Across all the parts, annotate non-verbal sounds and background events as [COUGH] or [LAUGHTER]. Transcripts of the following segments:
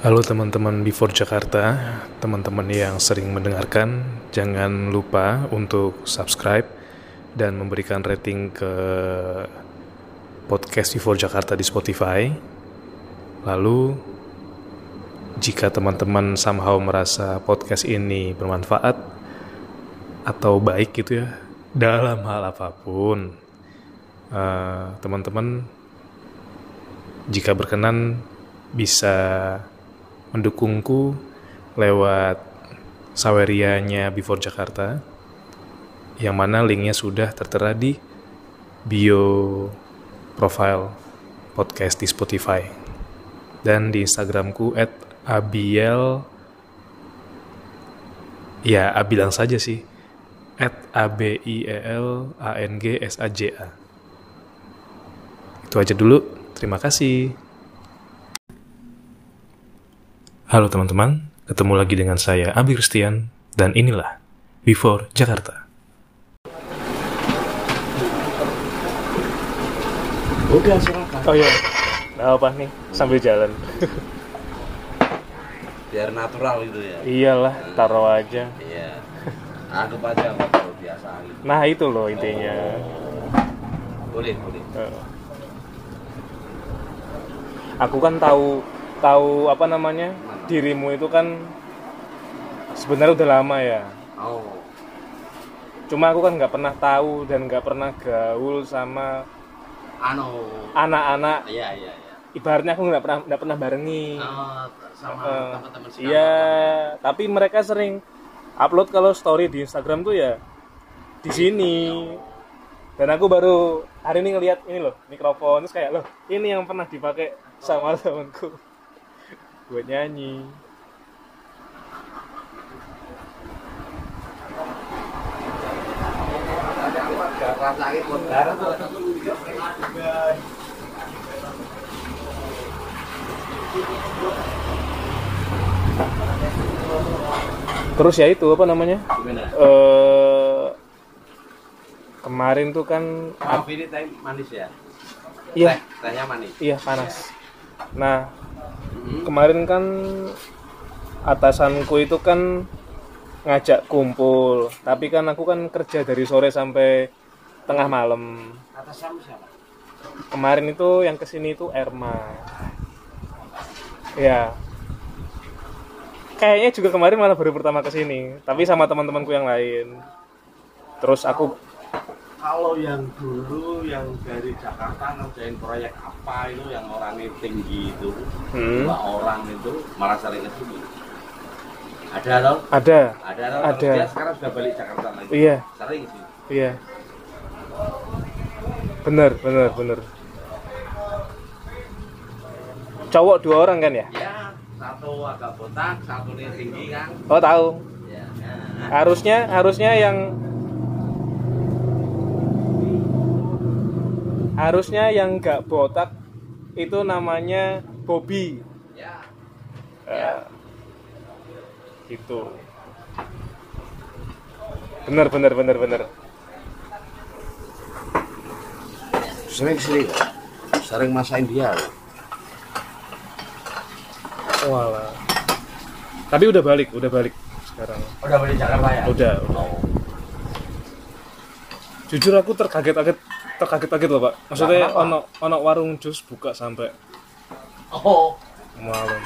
Halo teman-teman Before Jakarta, teman-teman yang sering mendengarkan, jangan lupa untuk subscribe dan memberikan rating ke podcast Before Jakarta di Spotify. Lalu, jika teman-teman somehow merasa podcast ini bermanfaat atau baik gitu ya, dalam hal apa pun, eh, teman-teman jika berkenan bisa mendukungku lewat sawerianya Before Jakarta yang mana linknya sudah tertera di bio profile podcast di Spotify. Dan di Instagramku at abiel ya abilang saja sih. At a b i e l a n g s a j a. Itu aja dulu. Terima kasih Halo teman-teman, ketemu lagi dengan saya Abi Christian dan inilah Before Jakarta. Udah silakan. Oh iya, nah apa nih sambil jalan? Biar natural gitu ya. Iyalah, taruh aja. Iya. Anggap aja ngobrol biasa gitu. Nah itu loh intinya. Boleh, boleh. Eh. Aku kan tahu tahu apa namanya dirimu itu kan sebenarnya udah lama ya. Oh. Cuma aku kan nggak pernah tahu dan nggak pernah gaul sama anak-anak. Iya, iya, iya. Ibaratnya aku nggak pernah nggak pernah barengi. Oh, sama Eh, teman-teman sekantor. Iya, tapi mereka sering upload kalau story di Instagram tuh ya di sini. Dan aku baru hari ini ngelihat ini loh mikrofon terus kayak loh ini yang pernah dipakai sama temanku buat nyanyi. Terus ya itu apa namanya? Eh kemarin tuh kan Maaf ini teh manis ya? iya Teh, tehnya manis. iya panas. Nah Hmm. kemarin kan atasanku itu kan ngajak kumpul. Tapi kan aku kan kerja dari sore sampai tengah malam. Atas sama siapa? kemarin itu yang ke sini itu Erma. Ya. Kayaknya juga kemarin malah baru pertama ke sini tapi sama teman-temanku yang lain. Terus aku Kalau yang dulu yang dari Jakarta ngerjain proyek apa itu yang orangnya tinggi itu hmm, dua orang itu malah sering ke sini. Ada loh, ada ada loh. Ada. Dia sekarang sudah balik Jakarta lagi. iya Sering sih. iya bener bener bener cowok dua orang kan ya Ya, satu agak botak, satu tinggi kan. oh tahu Ya. harusnya harusnya yang harusnya yang nggak botak itu namanya Bobby Ya. Eh, itu bener bener bener bener Sering sering. Sering masain dia. walah tapi udah balik udah balik sekarang Udah balik Jakarta ya? udah, udah. Oh. jujur aku terkaget-kaget terkaget-kaget loh pak maksudnya Kenapa? ono ono warung jus buka sampai Oh, malam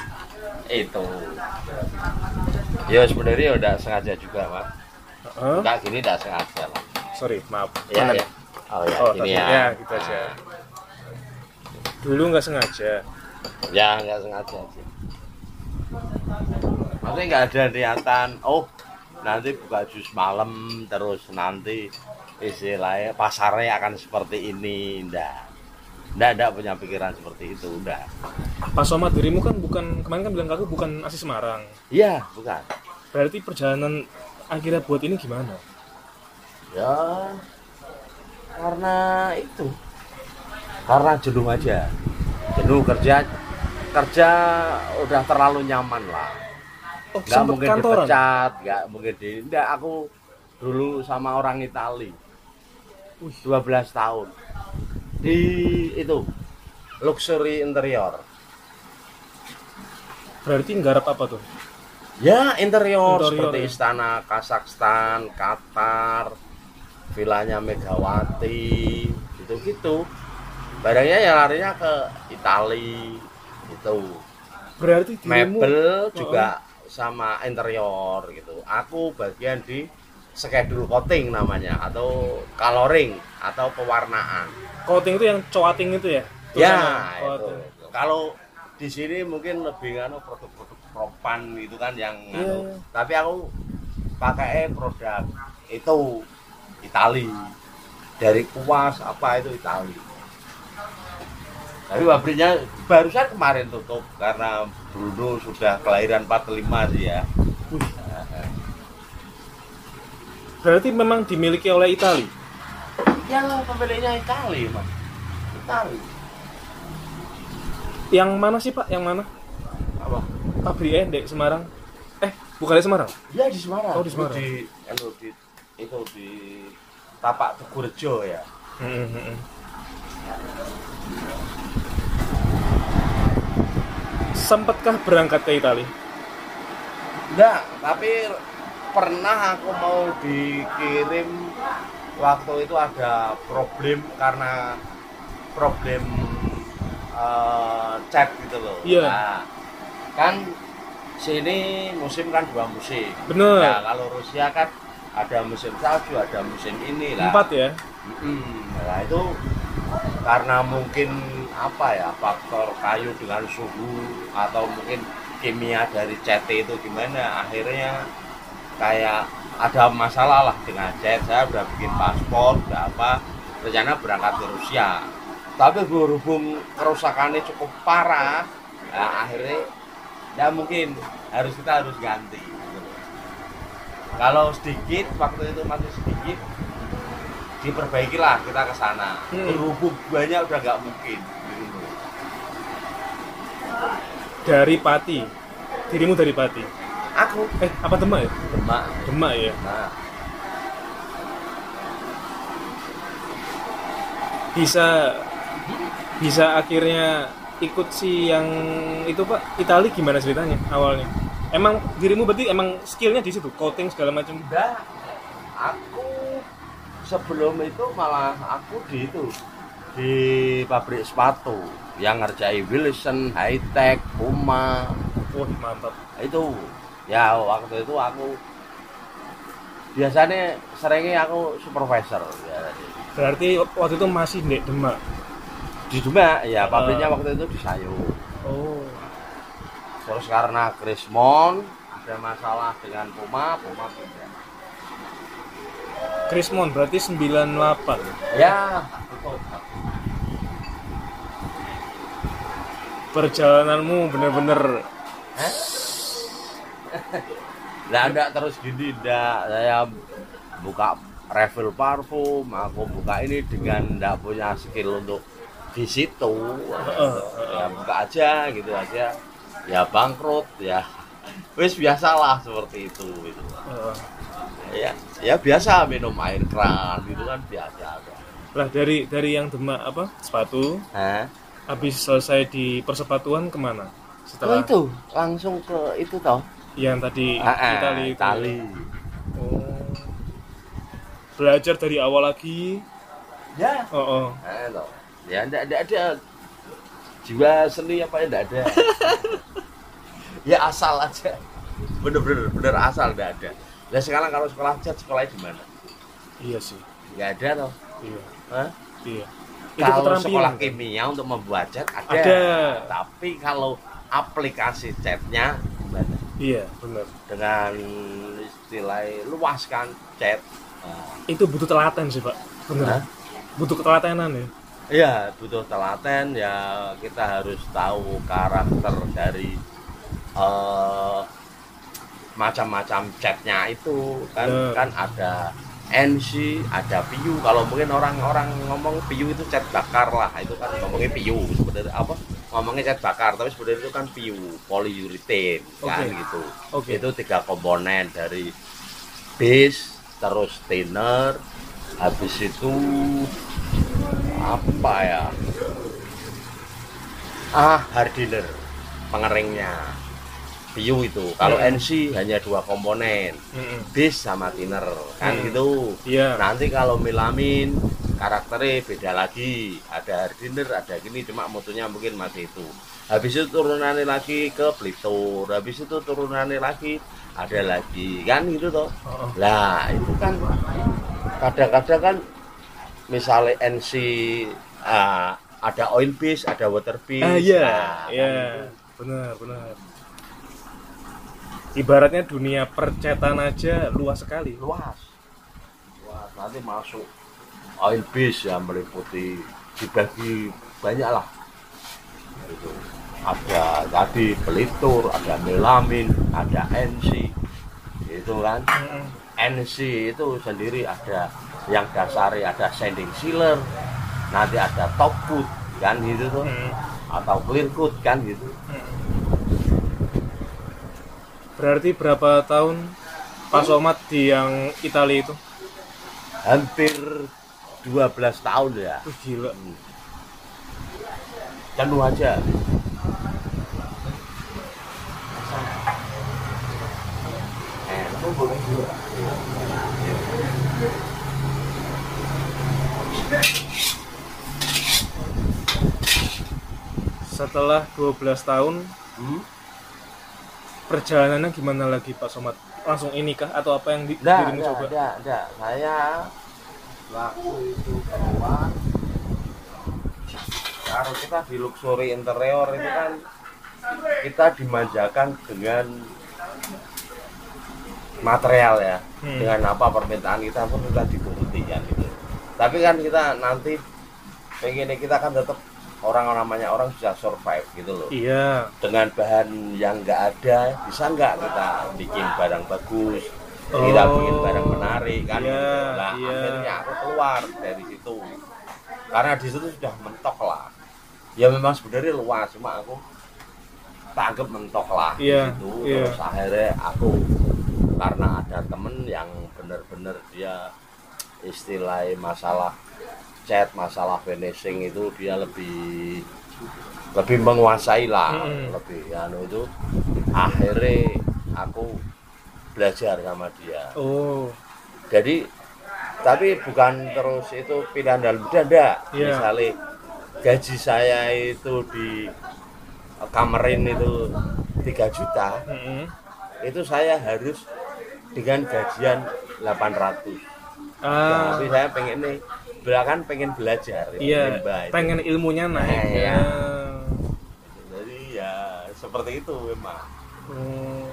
itu. Ya sebenarnya udah sengaja juga, Pak. Hah? Enggak gini udah sengaja, Pak. sorry maaf Ya, ya. Oh ya, oh gini ya. ya gitu aja dulu nggak sengaja Ya, nggak sengaja sih. Maksudnya nggak ada niatan, oh nanti buka jus malam terus nanti istilahnya pasarnya akan seperti ini, enggak. Enggak, enggak punya pikiran seperti itu, udah. Pas sama dirimu kan bukan kemarin kan bilang ke aku bukan asli Semarang. Iya, bukan. Berarti perjalanan akhirnya buat ini gimana? Ya, karena itu. Karena jenuh aja. Jenuh kerja, kerja udah terlalu nyaman lah. Oh, nggak mungkin kantoran. dipecat nggak mungkin di nggak aku dulu sama orang Itali Wih. 12 tahun di itu luxury interior berarti nggarap apa tuh Ya interior, Interior, seperti ya. istana Kazakhstan, Qatar, vilanya Megawati, gitu-gitu. Barangnya ya larinya ke Itali, itu. berarti Mebel juga sama interior gitu. Aku bagian di schedule coating namanya atau coloring atau pewarnaan. coating itu yang coating itu ya Ya, Tulisannya, itu. coating. Kalau di sini mungkin lebih anu produk-produk propan gitu kan yang anu. iya. Tapi aku pakai produk itu Itali. Dari kuas apa itu Itali. Tapi pabriknya barusan kemarin tutup karena Bruno sudah kelahiran 45 sih ya. Wih. Berarti memang dimiliki oleh Itali Yang pemiliknya Itali, Mas. Itali. yang mana sih pak yang mana Apa? pabriknya di Semarang eh bukan di Semarang Ya di Semarang. Oh, di Semarang. Di, anu, di itu di Tapak Tegurejo ya. Hmm, hmm, hmm. Sempatkah berangkat ke Italia? Enggak, tapi pernah aku mau dikirim waktu itu ada problem karena problem eh, chat gitu loh. Iya. Nah, kan sini musim kan dua musim. Bener. Nah, kalau Rusia kan ada musim salju, ada musim ini lah. Empat ya? Mm-mm. Nah itu karena mungkin apa ya faktor kayu dengan suhu atau mungkin kimia dari cat itu gimana akhirnya kayak ada masalah lah dengan cat saya udah bikin paspor udah apa rencana berangkat ke Rusia tapi berhubung kerusakannya cukup parah nah akhirnya ya mungkin harus kita harus ganti kalau sedikit waktu itu masih sedikit diperbaikilah kita ke sana Hmm. berhubung banyak udah nggak mungkin. Dari Pati. Dirimu dari Pati. Aku Eh, apa Demak ya? demak Demak ya. nah Bisa bisa akhirnya ikut si yang itu Pak Itali gimana ceritanya awalnya? Emang dirimu berarti emang skillnya di situ, coating segala macam. enggak aku sebelum itu malah aku di itu di pabrik sepatu yang ngerjai Wilson, High Tech, Puma Wah, mantap. itu ya waktu itu aku biasanya seringnya aku supervisor ya Berarti waktu itu masih di Demak. di Demak ya pabriknya Ah. waktu itu di Sayung Oh. terus karena Krismon ada masalah dengan Puma Puma pindah Krismon berarti 98. ya Perjalananmu bener-bener? Lah enggak terus gini enggak saya buka refill parfum, aku buka ini dengan enggak punya skill untuk di situ. Ya buka aja gitu aja. Ya bangkrut ya. Wis biasalah seperti itu gitu. Ya, ya biasa minum air keran gitu kan biasa. lah dari dari yang Demak apa sepatu Hah? habis selesai di persepatuan ke mana Oh setelah itu langsung ke itu toh. Yang tadi Ah, ah, Itali itu Itali. Oh. belajar dari awal lagi Ya. oh, oh. Nah, toh. Ya enggak, enggak ada jiwa seni apa ya enggak ada. [LAUGHS] ya asal aja. Bener-bener bener asal enggak ada. Nah sekarang kalau sekolah cat sekolahnya di mana? iya sih Enggak ada toh. iya Hah? iya Kalau sekolah kimia untuk membuat cat ada. Ada. Tapi kalau aplikasi catnya gimana? Iya benar Dengan istilah luas kan cat. Nah, itu butuh telaten sih pak benar Hah? butuh ketelatenan ya Iya, butuh telaten ya kita harus tahu karakter dari eh, macam-macam catnya itu kan Bener. kan ada NC, ada PU. Kalau mungkin orang-orang ngomong PU itu cat bakar lah, itu kan ngomongnya PU sebenarnya apa? Ngomongnya cat bakar, tapi sebenarnya itu kan PU, polyurethane kan Oke. gitu. Oke. Itu tiga komponen dari base, terus thinner, habis itu apa ya ah hardener pengeringnya view itu kalau Hmm. NC hanya dua komponen Mm-mm. bass sama thinner kan Hmm. gitu Iya. nanti kalau melamin karakternya beda lagi ada hardinger ada gini cuma mutunya mungkin masih itu habis itu turunannya lagi ke pelitur habis itu turunannya lagi ada lagi kan gitu toh Oh, oh. lah itu kan kadang-kadang kan misalnya NC ah, ada oil base ada water base Ah iya, nah, kan iya, itu. benar, benar. Ibaratnya dunia percetan aja luas sekali. luas luas nanti masuk oil base yang meliputi dibagi banyak lah itu ada tadi pelitur ada melamin ada NC itu kan. NC itu sendiri ada yang dasarnya ada sanding sealer nanti ada top coat kan gitu tuh. Atau clear coat kan gitu. Berarti berapa tahun Pak Somad di yang Italia itu? hampir 12 tahun ya Wih, gila. aja eh itu boleh juga Setelah 12 tahun hmm? perjalanannya gimana lagi Pak Somad? Langsung ini kah atau apa yang di, Enggak, dirimu enggak, coba? enggak, enggak. Saya waktu itu keluar. Kalau kita di luxury interior itu kan kita dimanjakan dengan material ya. Hmm. dengan apa permintaan kita pun kita dituruti kan gitu. Tapi kan kita nanti pengennya kita kan tetap orang namanya orang bisa survive gitu loh. Iya. dengan bahan yang enggak ada bisa enggak kita bikin barang bagus Oh, bikin barang menarik kan iya, gitu. nah iya. akhirnya aku keluar dari situ karena di situ sudah mentok lah ya memang sebenarnya luas cuma aku tangkep mentok lah Iya, situ iya. terus akhirnya aku karena ada temen yang bener-bener dia istilahnya masalah cat masalah finishing itu dia lebih lebih menguasai lah Mm-mm. lebih anu itu akhirnya aku belajar sama dia Oh. jadi tapi bukan terus itu pilihan dalam dada Iya. misalnya gaji saya itu di kamerin itu 3 juta Mm-mm. itu saya harus dengan gajian 800 Ah. tapi saya pengen nih belakang pengen belajar Iya, nimba itu. pengen ilmunya naik. Nah, iya. ya. jadi ya seperti itu memang Hmm.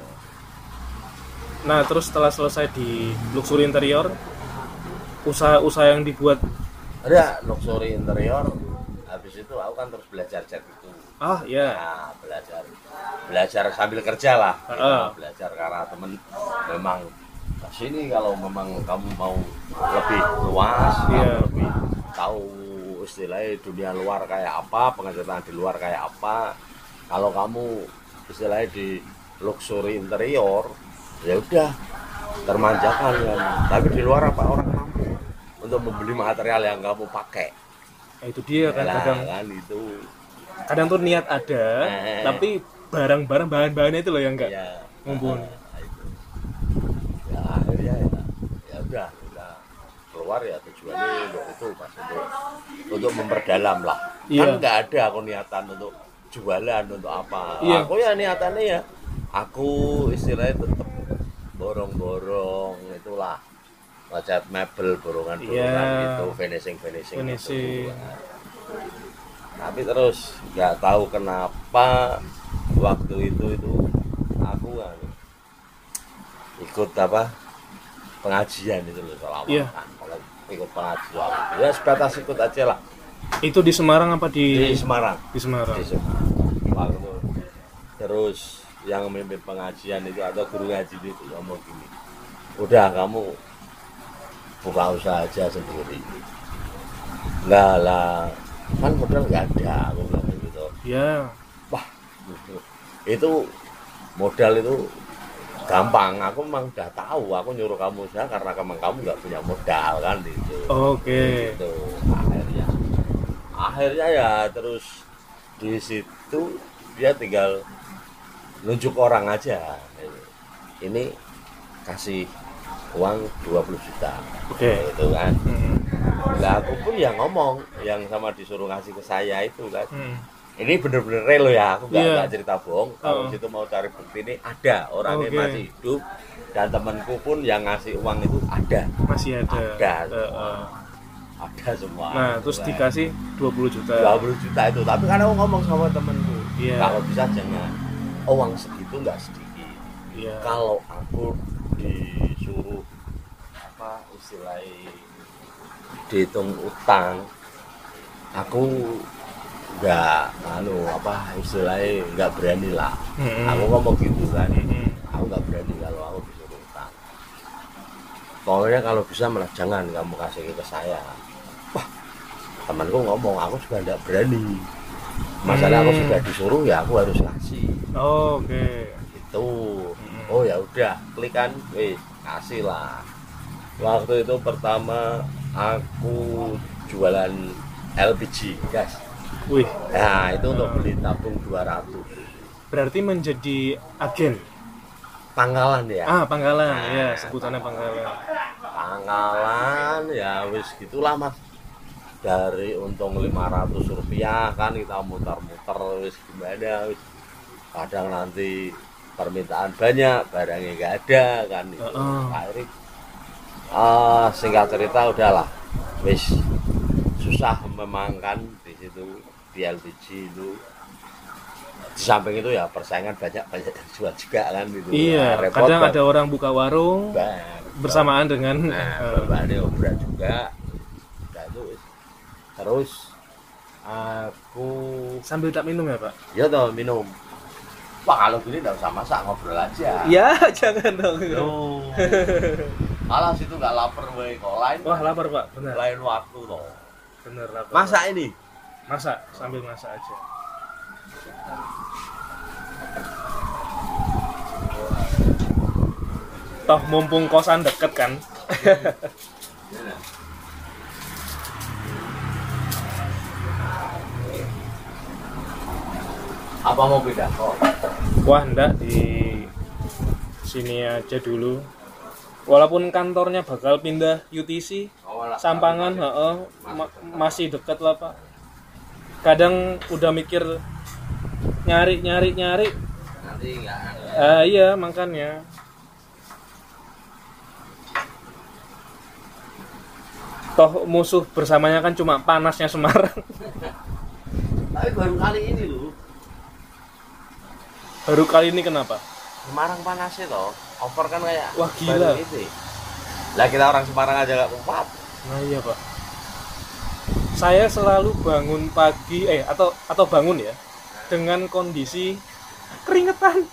Nah, terus setelah selesai di luxury interior, usaha-usaha yang dibuat, ada luxury interior habis itu aku kan terus belajar cat itu. Ah ya, Nah, belajar belajar sambil kerja lah. Kita Heeh. belajar karena temen memang ke sini kalau memang kamu mau lebih luas kamu lebih tahu istilahnya dunia luar kayak apa pengecetan di luar kayak apa. Kalau kamu istilahnya di luxury interior ya udah termanjakan kan tapi di luar apa orang mampu untuk membeli material yang kamu pakai Nah, itu dia kan Yalah, kadang, kan itu kadang tuh niat ada, Eh. tapi barang-barang bahan-bahannya itu loh yang enggak Iya. mumpuni. Nah, itu. ya akhirnya ya ya udah kita keluar ya tujuannya untuk itu pas untuk untuk memperdalam lah Iya. kan nggak ada aku niatan untuk jualan untuk apa Iya. aku ya niatannya ya aku istilahnya tetap borong-borong itulah ngecat mebel borongan-borongan Iya. gitu finishing finishing Finishing. tapi terus nggak tahu kenapa waktu itu itu aku kan ikut apa pengajian itu loh selama Iya. kalau ikut pengajian ya sebatas ikut aja lah Itu di Semarang apa di di Semarang di Semarang? di Semarang terus yang memimpin pengajian itu atau guru ngaji itu ngomong gini udah kamu buka usaha aja sendiri. Enggak lah kan modal nggak ada aku bilang gitu. Ya, wah itu modal itu gampang. Aku memang udah tahu aku nyuruh kamu usaha karena memang kamu nggak punya modal kan gitu oke. gitu. Akhirnya akhirnya ya terus di situ dia tinggal nunjuk orang aja ini kasih uang 20 juta Oke. itu kan Hmm. lah aku pun ya ngomong yang sama disuruh ngasih ke saya itu kan Hmm. ini bener-bener real ya aku nggak nggak cerita bohong kalau Oh. situ mau cari bukti ini ada orangnya Oke. masih hidup dan temanku pun yang ngasih uang itu ada Masih ada. Ada. Eh, eh. ada semua Nah, terus Kan. dikasih 20 juta. 20 juta itu tapi kan aku ngomong sama temenku Iya. kalau bisa jangan uang segitu nggak sedikit Iya. kalau aku disuruh apa istilahnya dihitung utang aku nggak anu apa istilahnya nggak berani lah Mm-mm. aku ngomong gitu kan Mm-mm. aku nggak berani kalau aku disuruh utang pokoknya kalau bisa malah jangan kamu kasih ke saya wah temanku ngomong aku juga nggak berani masalah aku Hmm. sudah disuruh ya aku harus kasih Oh, Oke. itu Hmm. oh ya udah klik kan wih kasih lah waktu itu pertama aku jualan LPG gas Wih, nah itu untuk Hmm. beli tabung 200 berarti menjadi agen. pangkalan ya Ah, pangkalan. Nah. Ya, sebutannya pangkalan. pangkalan ya wis gitulah mas dari untung 500 rupiah kan kita muter-muter wis gimana wis kadang nanti permintaan banyak barangnya nggak ada kan itu Heeh. akhirnya ah, singkat cerita udahlah wis susah memang kan di situ di LPG itu di samping itu ya persaingan banyak banyak yang jual juga kan gitu Iya, Nah, repot kadang kan. ada orang buka warung Bang. bersamaan dengan nah berbanding obrak juga. Terus aku sambil tak minum ya, Pak? ya toh minum Wah kalau gini nggak usah masak ngobrol aja Ya, [LAUGHS] jangan dong. Loh. [LAUGHS] Malah situ nggak lapar weh kok lain Wah, lapar, Pak. Benar. lain waktu toh. Benar lapar. Masak ini. Masak, sambil masak aja. Toh mumpung kosan deket kan. [LAUGHS] Apa mau pindah kok? Wah, enggak di sini aja dulu. Walaupun kantornya bakal pindah UTC, Oh, lah. Sampangan, heeh, ma- masih deket lah pak. Kadang udah mikir nyari nyari nyari, Nanti ada. eh, iya makanya. Toh musuh bersamanya kan cuma panasnya Semarang. [LAUGHS] Tapi baru kali ini loh. Baru kali ini kenapa? Semarang panasnya toh. Over kan kayak Wah, gila. itu. Lah kita orang Semarang aja nggak kuat. Nah iya pak. Saya selalu bangun pagi eh atau atau bangun ya dengan kondisi keringetan.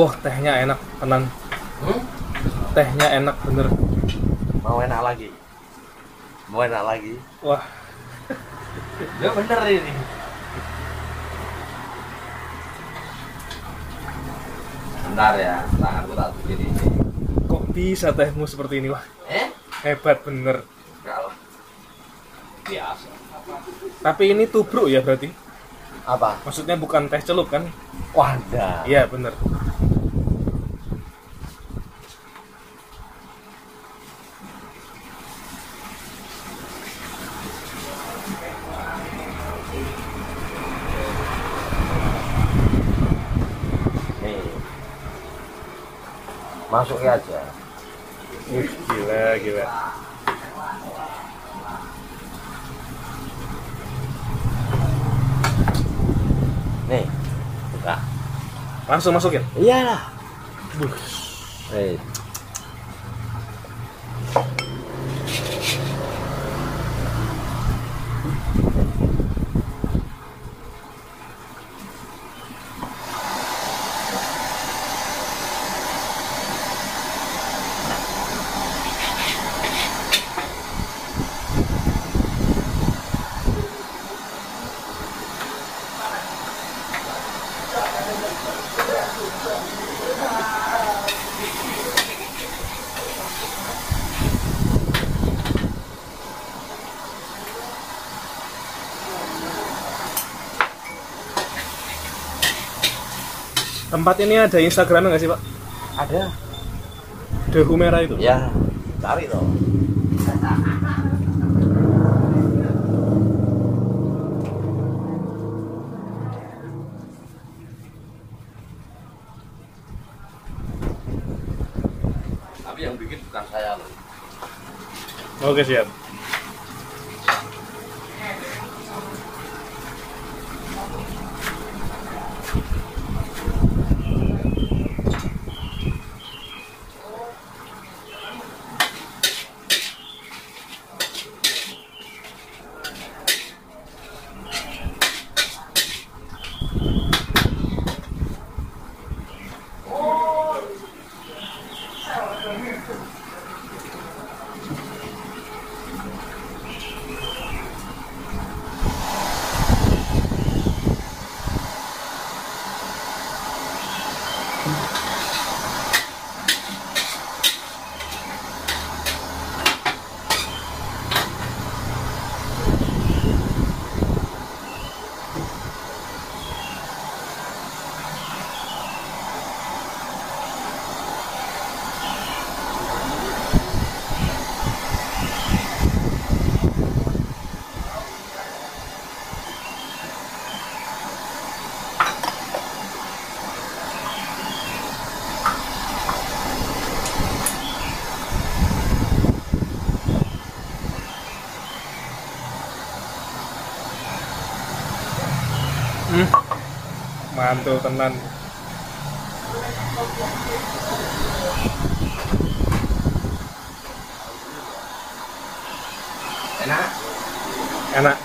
Wah, tehnya enak, tenan. Hmm? Tehnya enak bener. Mau enak lagi? Mau enak lagi? Wah, Ya bener ini. Bentar ya, tanganku tak bikin ini. kok bisa tehmu seperti ini? Wah, Eh? hebat bener. Kalau biasa. Tapi ini tubruk ya berarti? Apa? Maksudnya bukan teh celup kan? Wadah. Iya, bener. Masukin aja. Wih, gila, gila. Nih. Buka. Langsung masukin. Iyalah. Buh. Nih. Tempat ini ada Instagramnya nggak sih, Pak? Ada. Dehu merah itu. Ya, cari dong. Tapi yang bikin bukan saya loh. Oke, siap. Hmm. Mantul tenan. Enak? Enak.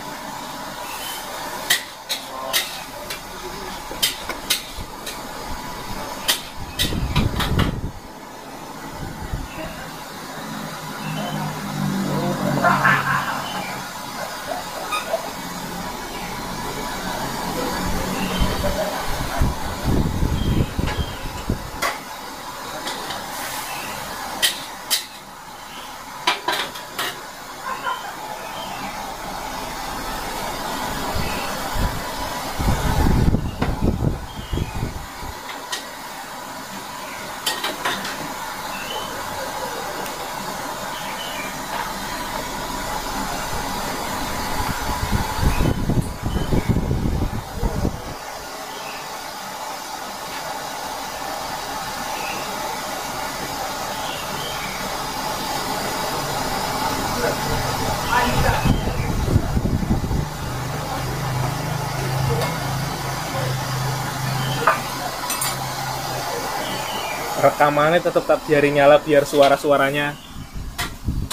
Rekamannya tetap tak biarin nyala biar suara-suaranya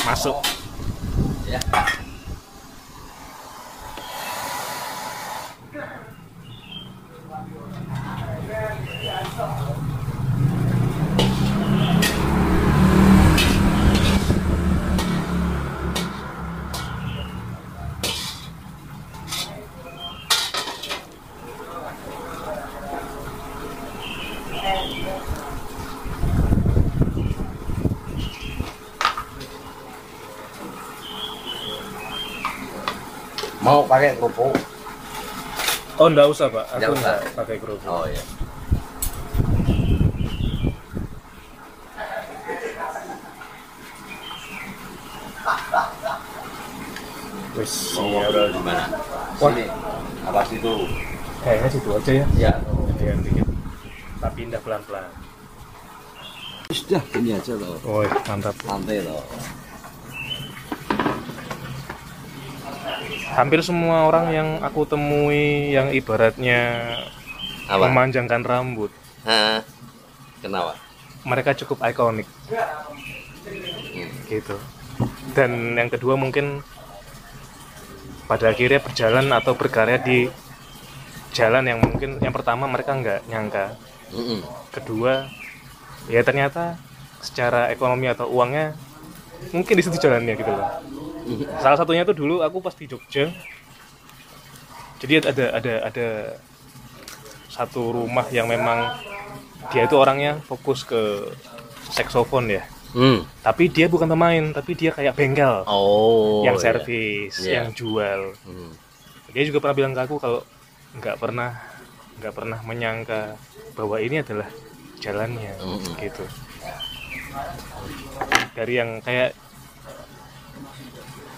masuk. Ya. mau pakai kerupuk Oh, enggak usah, Pak. Aku Nggak usah. enggak pakai kerupuk. oh ya Wis, mau siap. ngobrol di mana sini apa situ Kayaknya situ aja ya. ya dikit. Tapi pindah pelan-pelan. sudah ini aja loh Oh, mantap. santai loh Hampir semua orang yang aku temui yang ibaratnya apa memanjangkan rambut, Hah? kenapa mereka cukup ikonik. Gitu. Dan yang kedua mungkin pada akhirnya berjalan atau berkarya di jalan yang mungkin yang pertama mereka nggak nyangka. Mm-mm. Kedua, ya ternyata secara ekonomi atau uangnya mungkin di situ jalannya gitu loh. Salah satunya tuh dulu aku pas di Jogja. Jadi ada ada ada satu rumah yang memang dia itu orangnya fokus ke saksofon ya. Hmm. Tapi dia bukan pemain, tapi dia kayak bengkel oh yang iya. servis, Iya. yang jual. Hmm. Dia juga pernah bilang ke aku kalau nggak pernah nggak pernah menyangka bahwa ini adalah jalannya Mm-mm. gitu. Dari yang kayak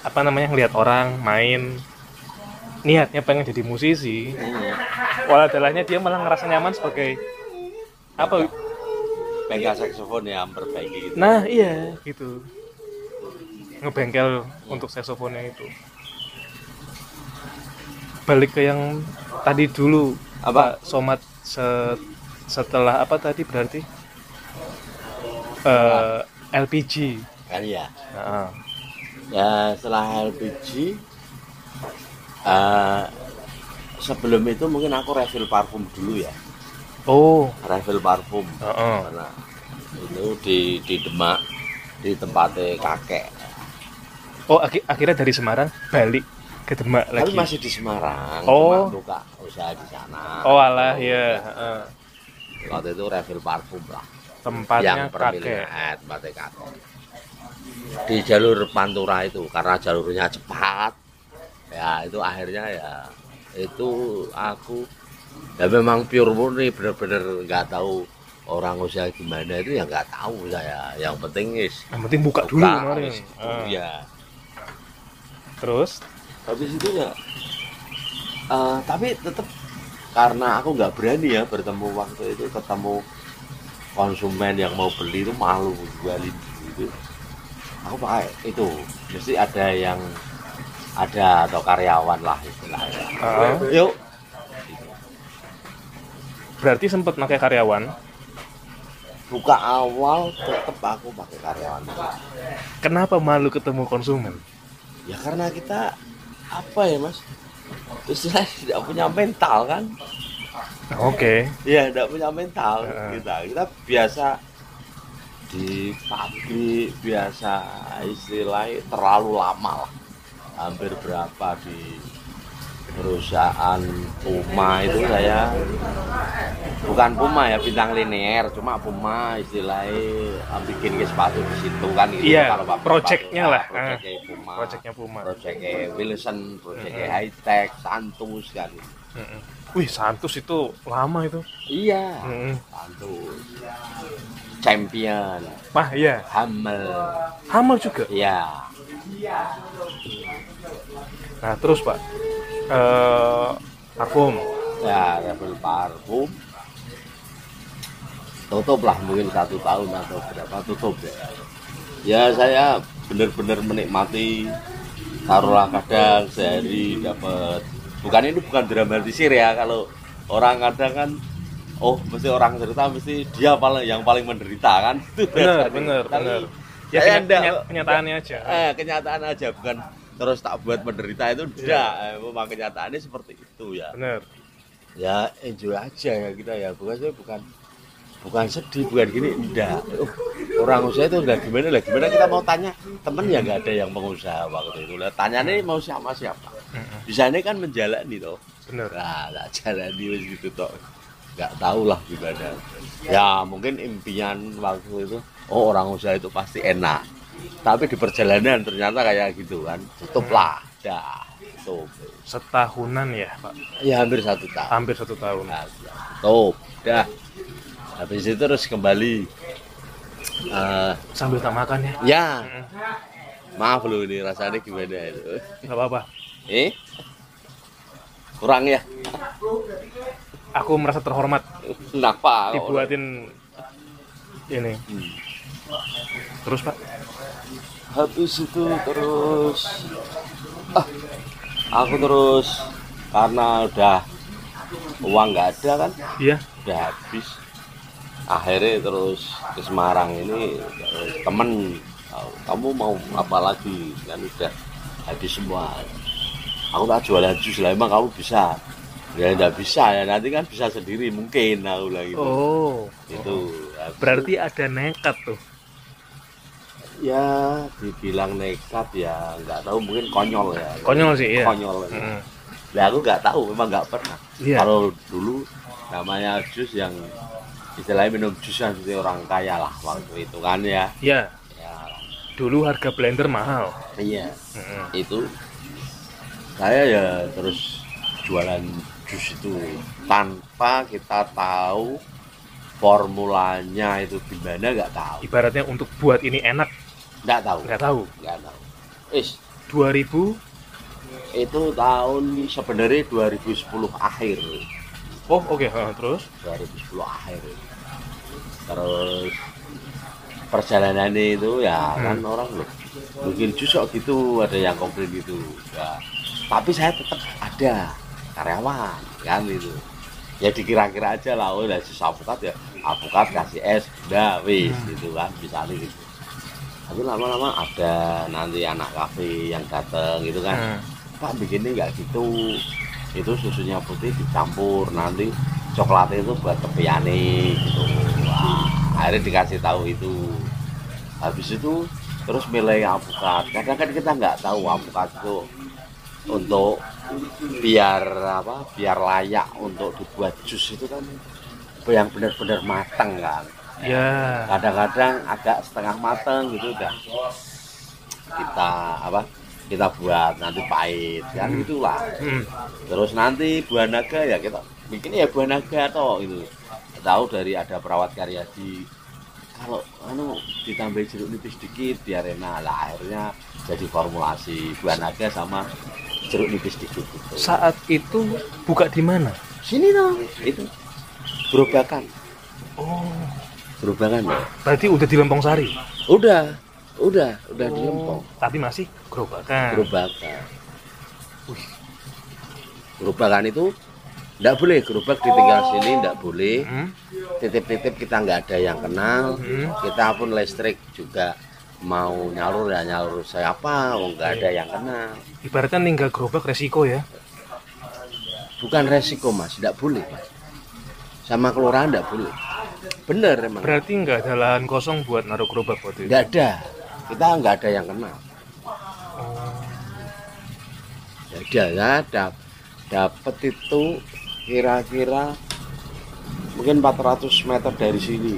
apa namanya ngelihat orang main niatnya pengen jadi musisi, walau adalahnya dia malah ngerasa nyaman sebagai apa? bengkel saksofon yang memperbaiki gitu. Nah iya gitu ngebengkel untuk saksofonnya itu. Balik ke yang tadi dulu Apa? Pak Somat se- setelah apa tadi berarti Eh, LPG. kan ya Nah, ya setelah LPG eh, sebelum itu mungkin aku refill parfum dulu ya oh, refill parfum heeh. karena itu di di Demak di tempatnya kakek oh aki- akhirnya dari Semarang balik ke Demak tapi lagi. masih di Semarang Oh. cuma buka usaha di sana Oh alah ya, heeh. waktu itu refill parfum lah tempatnya yang kakek. tempatnya kakek di jalur Pantura itu karena jalurnya cepat. Ya itu akhirnya ya itu aku ya memang pure murni bener-bener nggak tahu orang usaha gimana itu ya nggak tahu saya yang penting is Yang penting buka dulu buka, kemarin. wis itu, Ah. ya Terus, habis itu ya eh, tapi tetap karena aku nggak berani ya bertemu waktu itu ketemu konsumen yang mau beli itu malu jualin gitu aku pakai itu mesti ada yang ada atau karyawan lah istilahnya Ah. yuk berarti sempat pakai karyawan. buka awal tetap aku pakai karyawan Kenapa malu ketemu konsumen? ya karena kita apa ya mas istilahnya tidak punya mental kan Oke. ya tidak punya mental Heeh. kita kita biasa di pabrik biasa istilahnya terlalu lama lah hampir berapa di perusahaan Puma itu saya bukan Puma ya bintang linear cuma Puma istilahnya eh, bikin ke sepatu di situ kan gitu Iya, project-nya sepatu. lah. Nah, project-nya Puma Projectnya Puma. Wilson project-nya High Tech Santus kan Mm-mm. Wih, Santus itu lama itu. iya Mm-mm. Santus champion Wah, iya. Hamel Hamel juga. iya Nah, terus Pak. Eh parfum. ya level parfum tutup lah mungkin satu tahun atau berapa tutup ya ya saya benar-benar menikmati taruhlah kadang sehari dapat bukan ini bukan dramatisir ya kalau orang kadang kan oh mesti orang cerita mesti dia paling yang paling menderita kan? [LAUGHS] Itu Bener, Tapi bener. Ya saya kenya- enggak- kenya- kenyataannya aja. eh, kenyataan aja bukan terus tak buat menderita itu enggak Eh, memang kenyataannya seperti itu ya. Bener. ya enjoy aja ya kita ya. Bukan saya bukan bukan sedih bukan gini enggak Oh, orang usaha itu enggak gimana lah. Gimana kita mau tanya? Temen ya enggak ada yang pengusaha waktu itu. Lah tanyanya mau siapa siapa di sana kan menjalani toh. Bener. nah tak [LAUGHS] jalani wis gitu toh nggak tahu lah gimana ya mungkin impian waktu itu oh orang usaha itu pasti enak tapi di perjalanan ternyata kayak gitu kan tutup lah dah tutup Setahunan ya, Pak. ya hampir satu tahun Hampir satu tahun. Nah, tutup dah habis itu terus kembali Eh, Sambil tak makan ya. ya Mm. maaf lu ini rasanya gimana itu Nggak apa-apa. eh kurang ya Aku merasa terhormat kenapa dibuatin ini. Hmm. Terus, Pak. habis itu terus ah aku terus karena udah uang nggak ada kan Iya. udah habis akhirnya terus ke Semarang ini temen "Oh, kamu mau apa lagi kan udah habis semua aku tak jualan jus lah emang kamu bisa ya nggak bisa ya nanti kan bisa sendiri mungkin aku bilang gitu Oh. itu Habis Berarti ada nekat tuh. ya dibilang nekat ya nggak tahu mungkin konyol ya Konyol sih, iya. konyol ya aku nggak tahu memang nggak pernah Iya. kalau dulu namanya jus yang istilahnya minum jus yang seperti orang kaya lah waktu itu kan ya Iya. ya Dulu harga blender mahal. iya Mm-mm. itu saya ya terus jualan jus itu tanpa kita tahu formulanya itu gimana nggak tahu. Ibaratnya untuk buat ini enak, nggak tahu. nggak tahu. nggak tahu. Is 2000 itu tahun sebenarnya 2010 akhir. Oh, oke, ha, terus? 2010 akhir. Terus perjalanan itu ya kan orang loh mungkin justru gitu ada yang komplain gitu. Ya tapi saya tetap ada karyawan kan itu ya dikira-kira aja lah oh susah alpukat ya alpukat kasih es udah wis gitu kan bisa gitu. Tapi lama-lama ada nanti anak kafe yang datang gitu kan. Hmm. Pak bikinnya nggak gitu. Itu susunya putih dicampur nanti coklatnya itu buat tepiane gitu. Wah, akhirnya dikasih tahu itu. Habis itu terus milih alpukat kadang kan kita nggak tahu alpukat itu untuk biar apa biar layak untuk dibuat jus itu kan yang benar-benar matang kan. Ya. Kadang-kadang agak setengah matang gitu udah. Kita apa kita buat nanti pahit kan Hmm. itulah Hmm. terus nanti buah naga ya kita bikin ya buah naga toh itu tahu dari ada perawat karyadi kalau anu ditambah jeruk nipis dikit biar enak. Lah akhirnya jadi formulasi buah naga sama jeruk nipis dikit gitu. saat itu buka di mana? Sini dong itu. Gerobakan oh. Gerobakan ya. Berarti udah di Lempong Sari? Udah. Udah. Udah di Lempong. Oh, tapi masih gerobakan. Gerobakan. Wih. gerobakan itu tidak boleh gerobak ditinggal sini tidak boleh. Hmm. titip-titip kita nggak ada yang kenal. Hmm. kita pun listrik juga mau nyalur ya nyalur siapa oh nggak ada yang kenal. Ibaratnya ninggal gerobak resiko ya. Bukan resiko mas tidak boleh mas. Sama kelurahan tidak boleh. Bener emang. Berarti nggak ada lahan kosong buat naruh gerobak waktu itu? Nggak ada. Kita nggak ada yang kenal. Oh. ya ada ya. Dap- dapat itu kira-kira mungkin 400 meter dari sini.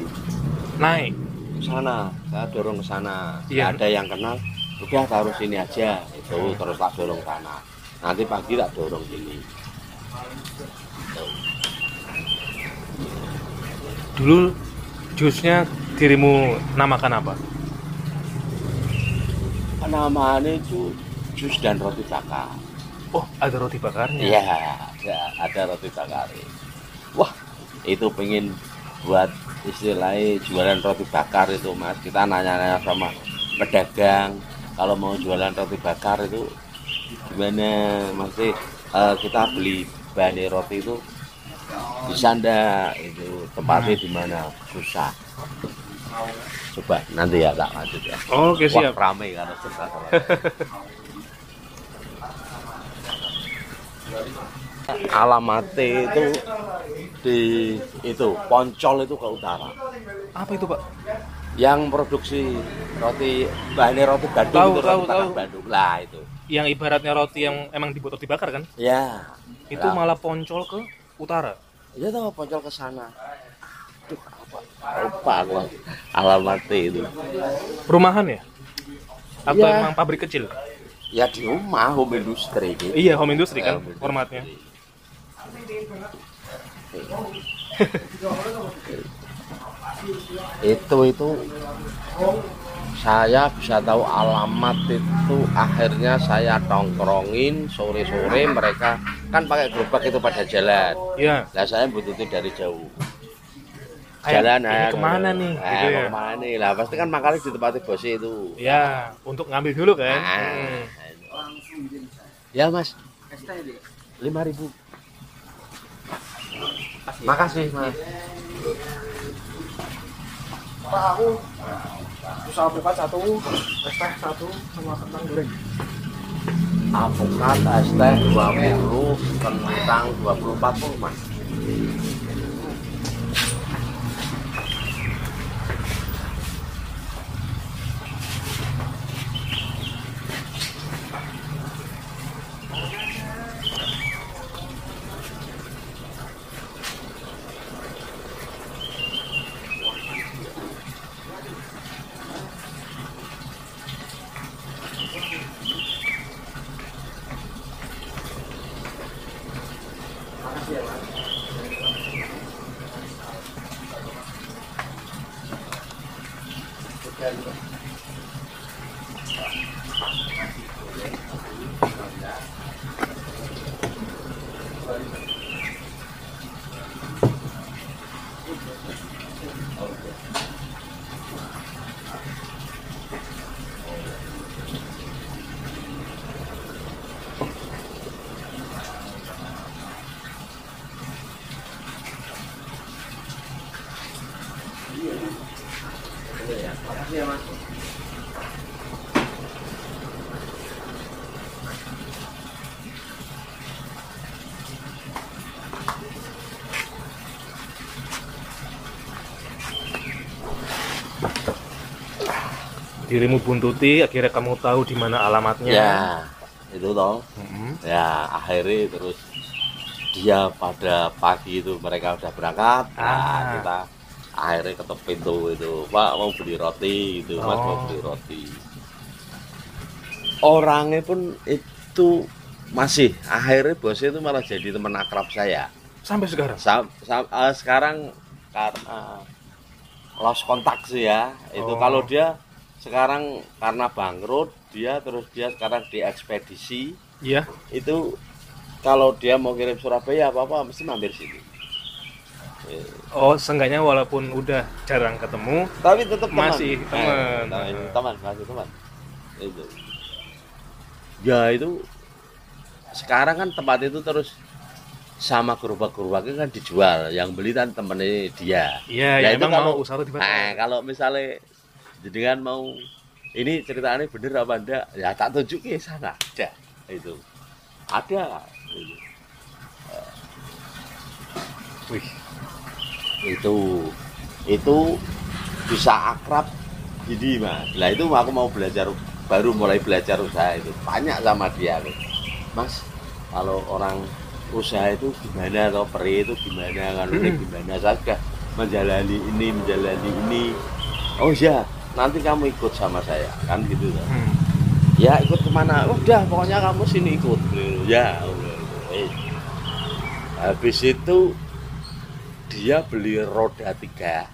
Naik sana saya dorong ke sana Iya. Nggak ada yang kenal udah taruh sini aja. Itu terus tak dorong sana. Nanti pagi tak dorong sini. Dulu jusnya dirimu namakan apa? Namanya itu jus dan roti bakar. Oh ada roti bakarnya? Iya ada, ada roti bakar. Wah itu pengen buat istilahnya jualan roti bakar itu mas. Kita nanya-nanya sama pedagang kalau mau jualan roti bakar itu gimana? Masih kita beli bahan roti itu bisa ndak? Itu tempatnya di mana? Susah. Coba nanti ya tak lanjut ya. Oke siap. Wah, rame kalau cerita [LAUGHS] alamatnya itu di itu Poncol itu ke utara. Apa itu pak? Yang produksi roti bahannya roti Bandung Tahu, itu tahu, roti tahu. Bandung lah itu. Yang ibaratnya roti yang emang dibuat roti bakar kan? Ya. Itu Lah, malah poncol ke utara? Ya tahu Poncol ke sana. Aduh, apa? Lupa aku. Alamatnya itu. Perumahan ya? Atau Iya. emang pabrik kecil? Ya di rumah home industry. Gitu Iya, home industry kan Home industry. formatnya. Itu itu saya bisa tahu alamat itu akhirnya saya tongkrongin sore-sore mereka kan pakai gerobak itu pada jalan Iya. Nah saya butuhin dari jauh jalan ini ayo, ke mana nih? eh, Gitu ya. ke mana nih lah pasti kan makanya di tempat bosnya itu Ya, untuk ngambil dulu kan. Nah, Hmm. ya mas lima ribu makasih. Mas. Pak aku usaha alpukat satu, es teh satu, sama kentang goreng. alpukat es teh 20 kentang 20 40 mas Dirimu buntuti, akhirnya kamu tahu di mana alamatnya. ya itu toh Mm-mm. ya akhirnya terus dia pada pagi itu mereka udah berangkat nah Ah. kita akhirnya ketuk pintu itu pak mau beli roti gitu mas mau Oh. beli roti orangnya pun itu masih akhirnya bosnya itu malah jadi teman akrab saya Sampai sekarang. Sam- sam- eh, sekarang karena lost kontak sih ya itu Oh. kalau dia sekarang karena bangkrut dia terus dia sekarang di ekspedisi Iya. itu kalau dia mau kirim Surabaya apa apa mesti mampir sini. Eh, Oh, seenggaknya walaupun udah jarang ketemu, tapi tetap teman. Masih teman. Eh, teman. teman masih teman itu. Ya itu sekarang kan tempat itu terus sama gerobak-gerobaknya kan dijual. Yang beli kan temennya dia. Iya, Ya, ya, itu emang kalau- mau usaha tiba Nah, kalau misalnya jenengan mau ini ceritanya bener apa enggak? Ya tak tunjukin sana ada itu. Ada itu. Wih, itu itu bisa akrab jadi mas. Lah itu aku mau belajar baru mulai belajar usaha itu. Tanya sama dia aku, mas kalau orang usaha itu gimana atau peri itu gimana? Kan ini Hmm. gimana? Saya sudah menjalani ini menjalani ini. Oh ya nanti kamu ikut sama saya kan gitu kan hmm. ya ikut ke mana udah pokoknya kamu sini ikut ya. Eh. habis itu dia beli roda tiga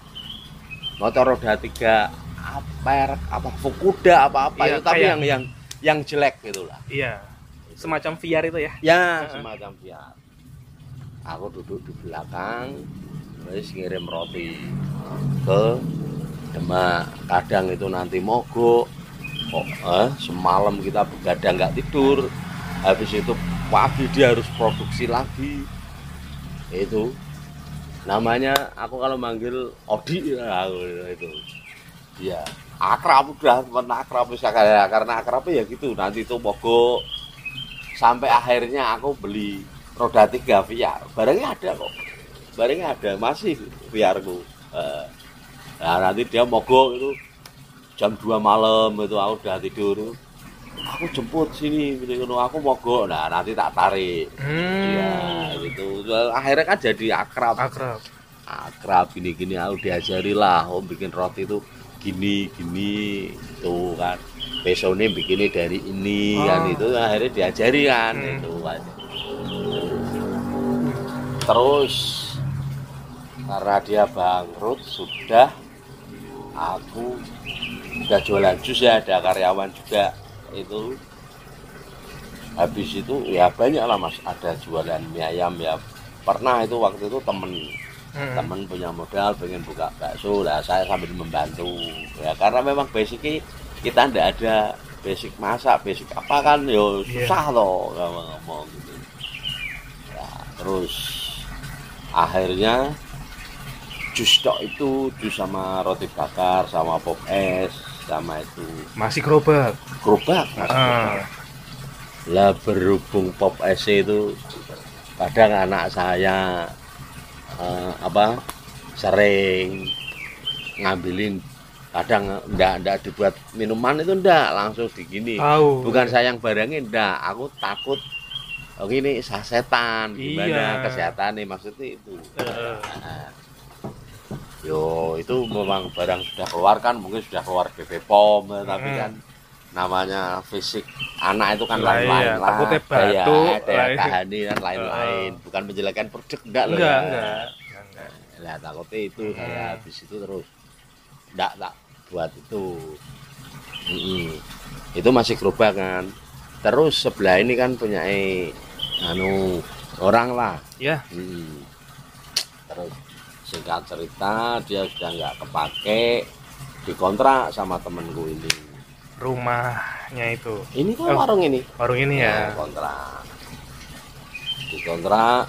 motor roda tiga apa apa Fukuda apa apa Iya, itu tapi kayak- yang yang yang jelek gitulah iya. Semacam VR itu ya. ya semacam VR aku duduk di belakang terus ngirim roti ke Demak kadang itu nanti mogok kok eh, semalam kita begadang nggak tidur habis itu pagi dia harus produksi lagi. Itu. Namanya aku kalau manggil Odi ya itu. Dia akrab udah temen akrab bisa kayak karena akrabnya ya gitu. Nanti itu mogok sampai akhirnya aku beli roda tiga VR barangnya ada kok. Barangnya ada masih VR ku Eh, nah nanti dia mogok itu jam 2 malam itu aku udah tidur aku jemput sini gitu aku mogok nah nanti tak tarik Hmm. ya gitu akhirnya kan jadi akrab Akrab. akrab gini gini aku diajari lah om bikin roti itu gini gini tuh kan besok ini bikinnya dari ini Oh. kan itu akhirnya diajari kan Hmm. itu terus karena dia bangkrut sudah aku udah jualan jus ya ada karyawan juga itu. Habis itu ya banyak lah mas. Ada jualan mie ayam ya. Pernah itu waktu itu temen Hmm. temen punya modal pengen buka bakso. Lah saya sambil membantu. Ya karena memang basicnya kita ndak ada basic masak basic apa kan yo Iya. susah loh ngomong ngomong gitu. Ya, terus akhirnya jus tok itu jus sama roti bakar sama pop es sama itu Masih gerobak. gerobak Ah. lah berhubung pop es itu kadang anak saya eh, apa sering ngambilin kadang ndak ndak dibuat minuman itu ndak langsung digini Tahu. bukan sayang barangnya ndak aku takut oh ini sasetan gimana Iya. kesehatan nih maksudnya itu Heeh. Nah, yo itu memang barang sudah keluar kan mungkin sudah keluar BP POM tapi Hmm. kan namanya fisik anak itu kan Lah, lain-lain iya, lah takutnya daya, batuk, daya tahani dan [LAUGHS] lain-lain bukan menjelekkan produk enggak loh Enggak, ya. enggak. Enggak, enggak. lah takutnya itu Hmm. saya habis itu terus enggak tak buat itu Mm-mm. itu masih gerobak kan terus sebelah ini kan punya eh, anu orang lah Ya, Hmm. Terus singkat cerita dia sudah nggak kepake dikontrak sama temenku ini. rumahnya itu. Ini kan Oh. warung ini. Warung ini ya. kontrak. Dikontrak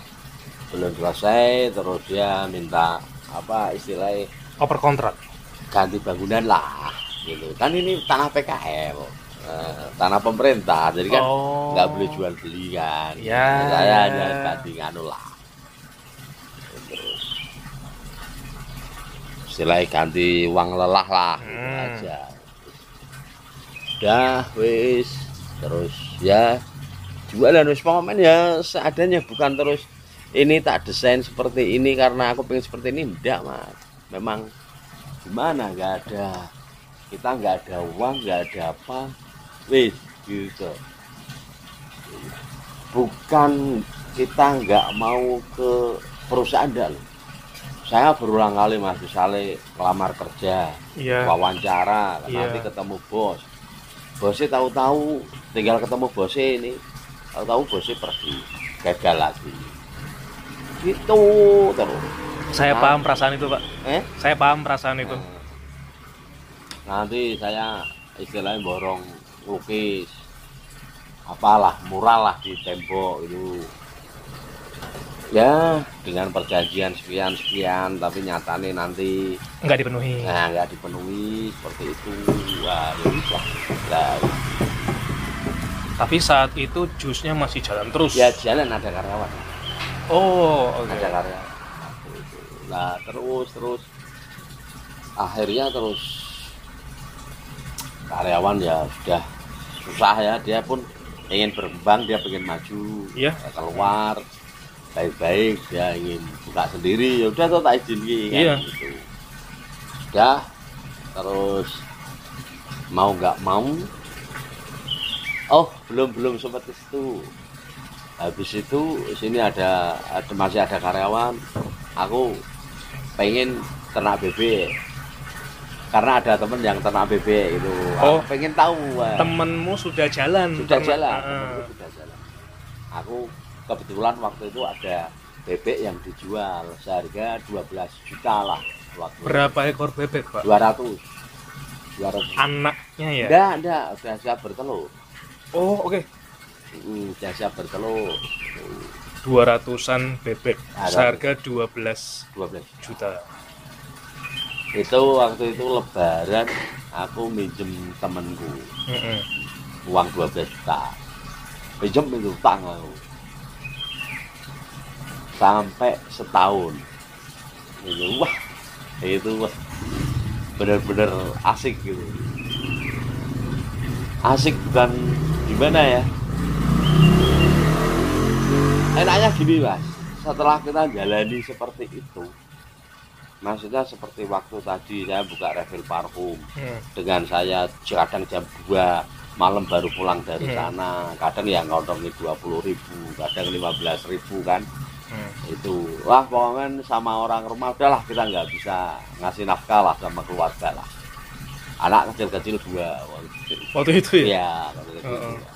belum selesai terus dia minta apa istilahnya Oper kontrak. ganti bangunan lah gitu kan ini tanah PKL eh, tanah pemerintah jadi kan Oh. nggak boleh jual beli kan Ya. saya hanya ganti anu lah terus istilahnya ganti uang lelah lah gitu Hmm. aja. Udah wis. Terus ya jualan wis pokoknya ya seadanya bukan terus ini tak desain seperti ini karena aku pengen seperti ini. Enggak mas. Memang gimana? Nggak ada. Kita nggak ada uang nggak ada apa. Wis gitu. Bukan kita nggak mau ke perusahaan enggak loh saya berulang kali mas misalnya kelamar kerja Iya. wawancara Iya. nanti ketemu bos bosnya tahu-tahu tinggal ketemu bosnya ini tahu-tahu bosnya pergi gagal lagi gitu terus Saya Nah. paham perasaan itu, Pak. eh Saya paham perasaan itu. nanti saya istilahnya borong lukis apalah mural lah di tembok itu ya dengan perjanjian sekian sekian tapi nyatanya nanti Enggak dipenuhi. nah nggak dipenuhi seperti itu wah ya. Nah, Tapi saat itu jusnya masih jalan terus. ya jalan ada karyawan Oh, oke. ada karyawan nah terus terus akhirnya terus karyawan ya sudah susah ya dia pun ingin berkembang dia pengen maju Iya. keluar baik-baik dia ingin buka sendiri ya udah tuh tak izin kan, Iya. gitu. sudah terus mau nggak mau oh belum belum seperti itu habis itu sini ada, ada masih ada karyawan aku pengen ternak bebek karena ada temen yang ternak bebek itu Oh. aku pengen tahu. Temenmu sudah jalan. sudah Temen- jalan temenku sudah jalan aku kebetulan waktu itu ada bebek yang dijual seharga 12 juta lah waktu Berapa ekor bebek, Pak? 200 200 Anaknya ya? enggak enggak udah siap bertelur Oh, oke. Hmm, udah siap bertelur 200-an bebek. Ada. Seharga 12 12 juta. itu waktu itu lebaran aku minjem temenku Mm-mm. uang 12 juta pinjem itu utang aku sampai setahun. Itu wah itu wah bener-bener asik gitu. Asik bukan gimana ya? Enaknya gini mas. Setelah kita jalani seperti itu maksudnya seperti waktu tadi saya buka refill parfum. Hmm. dengan saya kadang jam 2 malam baru pulang dari Hmm. sana. Kadang ya ngotongin 20 ribu kadang 15 ribu kan Hmm. itu wah pokoknya sama orang rumah udahlah kita nggak bisa ngasih nafkah lah sama keluarga lah anak kecil-kecil dua waktu itu. Waktu itu ya? Iya, waktu kecil Heeh. dua.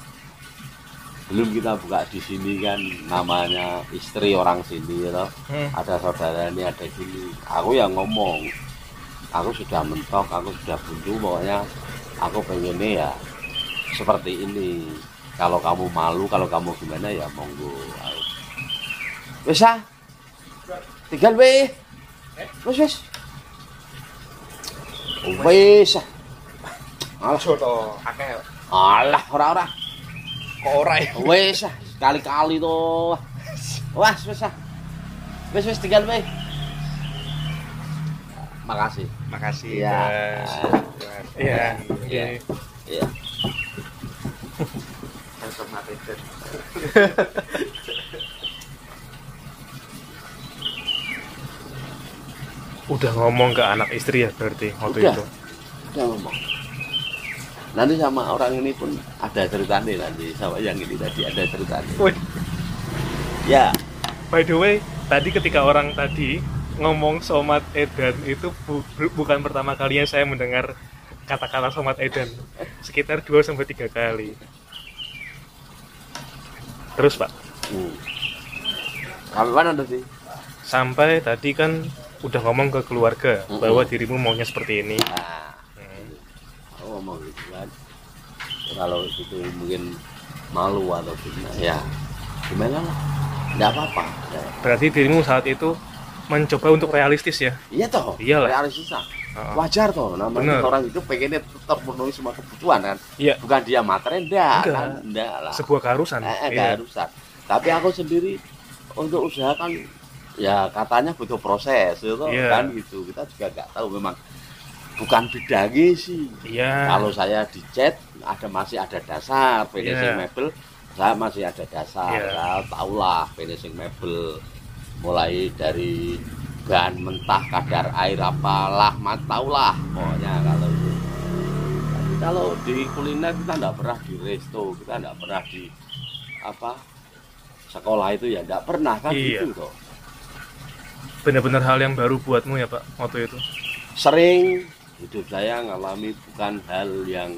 belum kita buka di sini kan namanya istri orang sini know. Hmm. ada saudara ini ada gini aku yang ngomong aku sudah mentok aku sudah buntu pokoknya aku pengennya ya seperti ini kalau kamu malu kalau kamu gimana ya monggo Wis ah tinggal weh wis wis wis ah. alah Joto, akeh. alah ora ora Kok ora ya? wis ah kali-kali tuh wah wis ah wis wis tinggal weh makasih Makasih. Iya. Iya. Iya. Iya. Iya. [LAUGHS] Udah ngomong ke anak istri ya berarti waktu Udah. itu. Udah ngomong. Nanti sama orang ini pun ada ceritanya nanti sama yang ini tadi ada ceritanya. Wih, Ya, by the way, tadi ketika orang tadi ngomong somat edan itu bu- bu- bukan pertama kalinya saya mendengar kata-kata somat edan. Sekitar 2 sampai 3 kali. Terus, Pak, hmm. Sampai mana tadi? sampai tadi kan udah ngomong ke keluarga Mm-mm. bahwa dirimu maunya seperti ini. Nah, Hmm. aku ngomong gitu kan. Kalau itu mungkin malu atau gimana ya gimana lah. Nggak apa-apa. Ya. Berarti dirimu saat itu mencoba untuk realistis ya. Iya toh, Iyalah. realistis lah. Wajar toh, namanya Bener. orang hidup pengennya terpenuhi semua kebutuhan kan. Iya, Bukan dia materi, enggak, Enggak. kan? Enggak lah. sebuah keharusan. eh, eh, Iya. keharusan. Tapi aku sendiri untuk usaha kan ya katanya butuh proses gitu Iya. kan gitu. Kita juga nggak tahu memang bukan bidangi sih. Iya. Kalau saya di chat ada masih ada dasar finishing Iya. mebel, saya masih ada dasar. Iya. Saya tahulah finishing mebel mulai dari bahan mentah kadar air apalah mat tahulah pokoknya kalau itu. Tapi kalau di kuliner kita nggak pernah di resto, kita nggak pernah di apa sekolah itu ya nggak pernah kan Iya. gitu toh. Benar-benar hal yang baru buatmu ya, Pak, waktu itu. Sering hidup saya ngalami bukan hal yang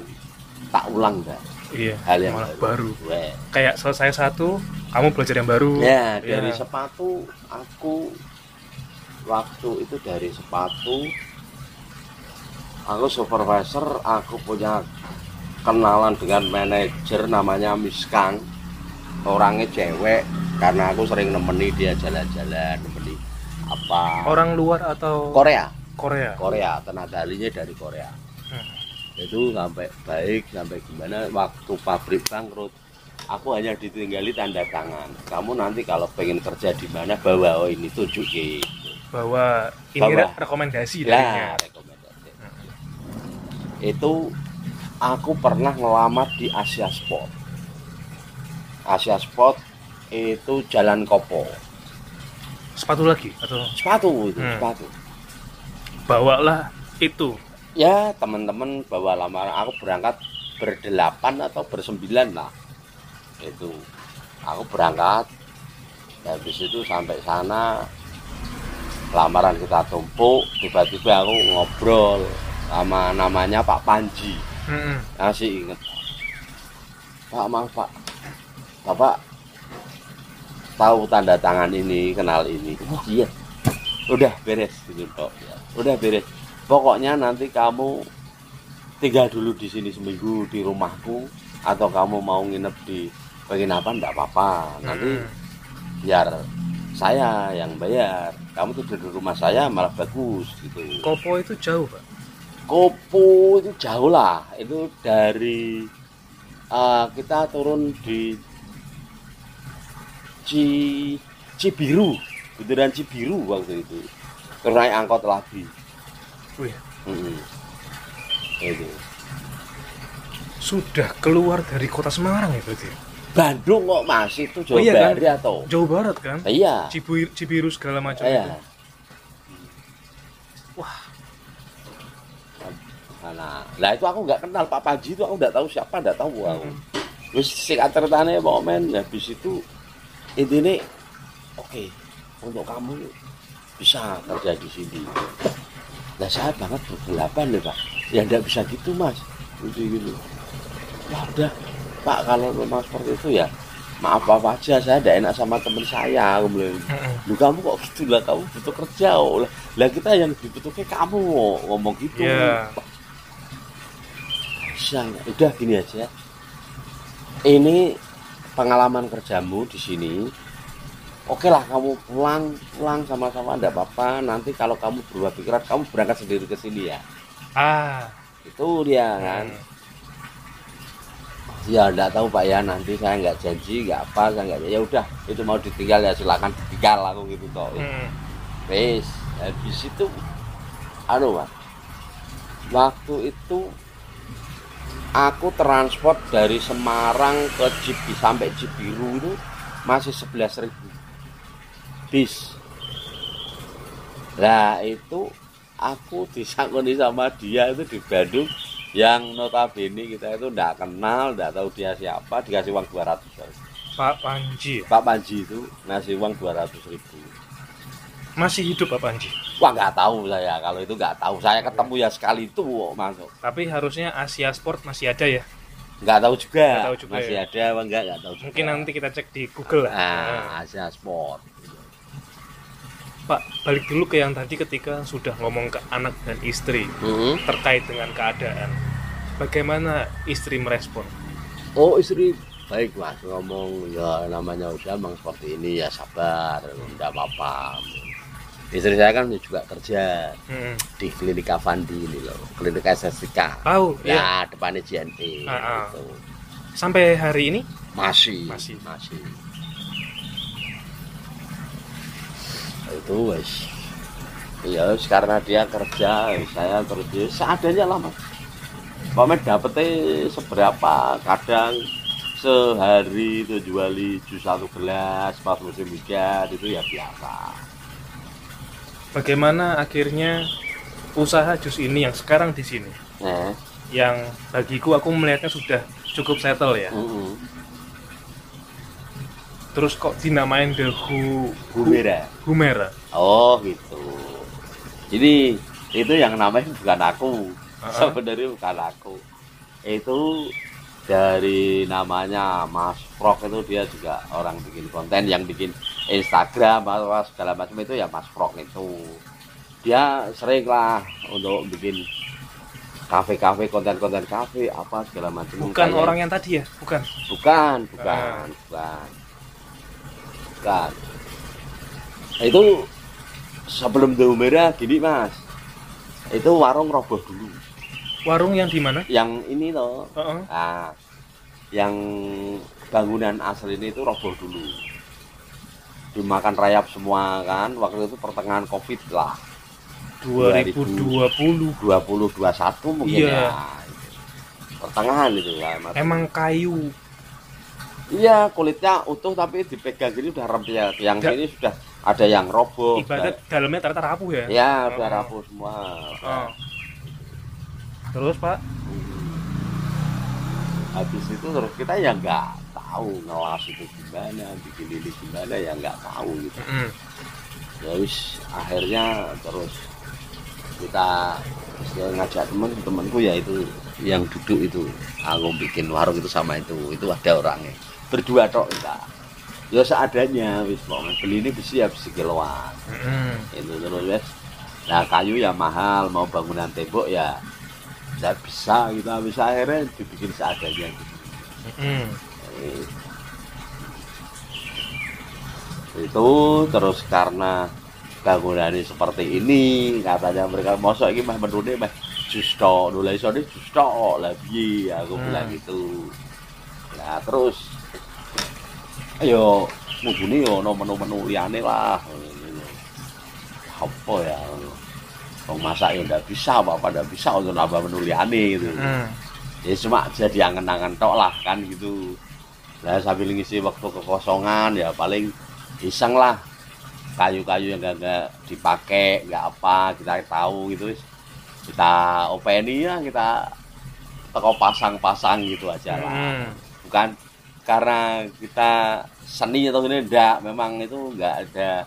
tak ulang dah, Iya. hal yang malah baru. Weh. Kayak selesai satu, kamu belajar yang baru. Ya, dari Iya. sepatu aku waktu itu dari sepatu aku supervisor, aku punya kenalan dengan manajer namanya Miskang. Orangnya cewek karena aku sering nemeni dia jalan-jalan, apa Orang luar atau Korea. Korea? Korea, tenaga ahlinya dari Korea. Hmm. Itu sampai baik, sampai gimana waktu pabrik bangkrut, aku hanya ditinggali tanda tangan. Kamu nanti kalau pengen kerja di mana bawa oh ini tunjuk gitu. Bahwa ini re- rekomendasi Lah, rekomendasi. Itu aku pernah ngelamar di Asia Sport. Asia Sport itu Jalan Kopo. Sepatu lagi atau? Sepatu itu, Hmm. sepatu. bawalah itu. ya teman-teman bawa lamaran aku berangkat berdelapan atau bersembilan lah itu. Aku berangkat. Habis itu sampai sana. Lamaran kita tumpuk. Tiba-tiba aku ngobrol sama namanya Pak Panji. Mm-mm. masih inget Pak maaf Pak. Bapak tahu tanda tangan ini kenal ini. Oh iya. Udah beres gitu Pak. Udah beres. Pokoknya nanti kamu tinggal dulu di sini seminggu di rumahku atau kamu mau nginep di penginapan enggak apa-apa. Nanti Mm-mm. biar saya yang bayar. Kamu tidur di rumah saya malah bagus gitu. Kopo itu jauh, Pak. Kopo itu jauh lah. Itu dari eh, kita turun di Ci Cibiru bundaran Cibiru waktu itu terus naik angkot lagi Wih, Mm-mm. itu sudah keluar dari kota Semarang ya berarti. Bandung kok masih itu Jawa Oh iya kan? Barat atau Jawa Barat kan? iya Cibiru, Cibiru segala macam iya itu. Nah, lah itu aku nggak kenal Pak Panji itu aku nggak tahu siapa, nggak tahu aku. Mm. Terus singkat ceritanya momen habis itu intinya oke untuk kamu bisa kerja di sini. Lah saya banget bergelapan nih Pak. Ya enggak bisa gitu Mas. Gitu gitu. Ya udah Pak kalau memang seperti itu ya maaf apa aja saya tidak enak sama teman saya aku bilang lu kamu kok gitu lah kamu butuh kerja lah lah kita yang dibutuhkan kamu ngomong gitu Iya. bisa udah gini aja ini pengalaman kerjamu di sini oke lah kamu pulang pulang sama-sama enggak apa-apa nanti kalau kamu berubah pikiran kamu berangkat sendiri ke sini ya Ah. itu dia kan Mm. ya enggak tahu pak ya nanti saya nggak janji nggak apa saya nggak ya udah itu mau ditinggal ya silakan ditinggal aku gitu toh Mm. Wes, habis itu anu Pak. Waktu itu aku transport dari Semarang ke Cibi sampai Cibiru itu masih 11.000 bis. Nah, itu aku disangkuni sama dia itu di Bandung yang notabene kita itu enggak kenal, enggak tahu dia siapa, dikasih uang 200 Pak Panji. ya? Pak Panji itu ngasih uang 200 ribu. Masih hidup Pak Panji. Wah nggak tahu saya kalau itu nggak tahu. Saya ketemu ya sekali itu kok masuk. Tapi harusnya Asia Sport masih ada ya. Nggak tahu juga. Nggak tahu juga Masih ya. ada apa enggak nggak tahu juga. Mungkin nanti kita cek di Google lah. Ah, Asia Sport. Pak, balik dulu ke yang tadi ketika sudah ngomong ke anak dan istri Hmm. terkait dengan keadaan. Bagaimana istri merespon? Oh istri baik mas ngomong ya namanya usia memang seperti ini ya sabar nggak apa-apa. Istri saya kan juga kerja Hmm. di klinik Avandi ini loh, klinik estetika. Tahu ya. Ya depannya JNE. Ah, ah. gitu. Sampai hari ini Masih, Masih. masih. Itu wes. Ya wes, karena dia kerja, saya kerja seadanya lah mas. Pamer dapetnya seberapa, kadang sehari itu juali jus satu gelas pas musim hujan itu ya biasa. Bagaimana akhirnya usaha jus ini yang sekarang di sini Eh, yang bagiku aku melihatnya sudah cukup settle ya. mm Terus kok dinamain The Hu Humira. Humera. Oh gitu. Jadi itu yang namanya bukan aku. Uh-uh. Sebenarnya bukan aku. Itu dari namanya Mas Frog itu dia juga orang bikin konten yang bikin Instagram apa segala macam itu ya Mas Frog itu. Dia sering lah untuk bikin kafe-kafe konten-konten kafe apa segala macam. Bukan Kayak- orang yang tadi ya, bukan. Bukan, bukan, bukan. Bukan. Nah, itu sebelum The Merah gini mas, itu warung roboh dulu. Warung yang di mana? Yang ini loh, Heeh. nah, yang bangunan asli ini itu roboh dulu. Dimakan rayap semua kan, waktu itu pertengahan covid lah, 2020. 2021 mungkin Iya. ya. Pertengahan itu ya. Mas. Emang kayu. Iya, kulitnya utuh tapi dipegang gini udah rempet. Yang Nggak. ini sudah ada yang roboh. Ibarat dalamnya ternyata rapuh ya. sudah- ya, udah Oh. rapuh semua. Oh. Terus Pak, Habis itu terus kita ya nggak tahu ngelas itu gimana, bikin ini gimana ya nggak tahu gitu. Mm. Ya wis akhirnya terus kita ngajak temen temanku ya itu yang duduk itu aku bikin warung itu sama itu itu ada orangnya berdua tok kita ya seadanya wis pokoknya beli ini besi ya besi kiloan Mm. itu terus wes nah kayu ya mahal mau bangunan tembok ya nggak bisa kita bisa akhirnya dibikin seadanya gitu. Mm. Itu terus karena bangunannya seperti ini katanya mereka mosok ini mah menurutnya mah justo nulai sore justo piye? Aku Hmm. bilang gitu. Nah terus ayo ngubuni yo no menu-menu liane lah. Apa ya? Wong masak ya nggak bisa apa nggak bisa untuk nambah menu liane gitu. Mm. ya cuma jadi angen-angen tok lah kan gitu lah sambil ngisi waktu kekosongan ya paling iseng lah. Kayu-kayu yang gak, nggak dipakai nggak apa kita tahu gitu kita openi ya kita teko pasang-pasang gitu aja lah. Hmm. bukan karena kita seni atau ini enggak memang itu enggak ada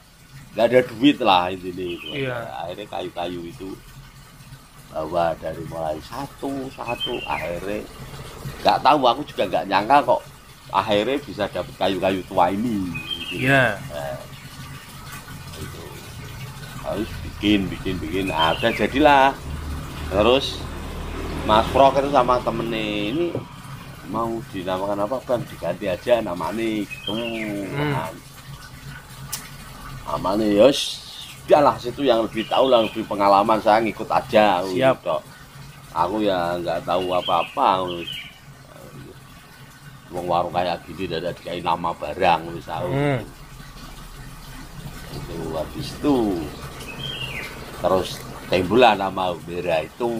enggak ada duit lah intinya itu. Iya. akhirnya kayu-kayu itu bawa dari mulai satu satu akhirnya nggak tahu aku juga nggak nyangka kok akhirnya bisa dapat kayu-kayu tua ini gitu. Iya. Nah, itu harus bikin bikin bikin ada jadilah terus Mas Prok itu sama temennya ini mau dinamakan apa bang diganti aja namanya gitu kan. namanya yos udahlah situ yang lebih tahu lah lebih pengalaman saya ngikut aja Siap. Gitu. aku ya nggak tahu apa-apa Wong warung kayak gini ada dikai nama barang tahu Hmm. itu habis itu terus timbullah nama Ubera itu.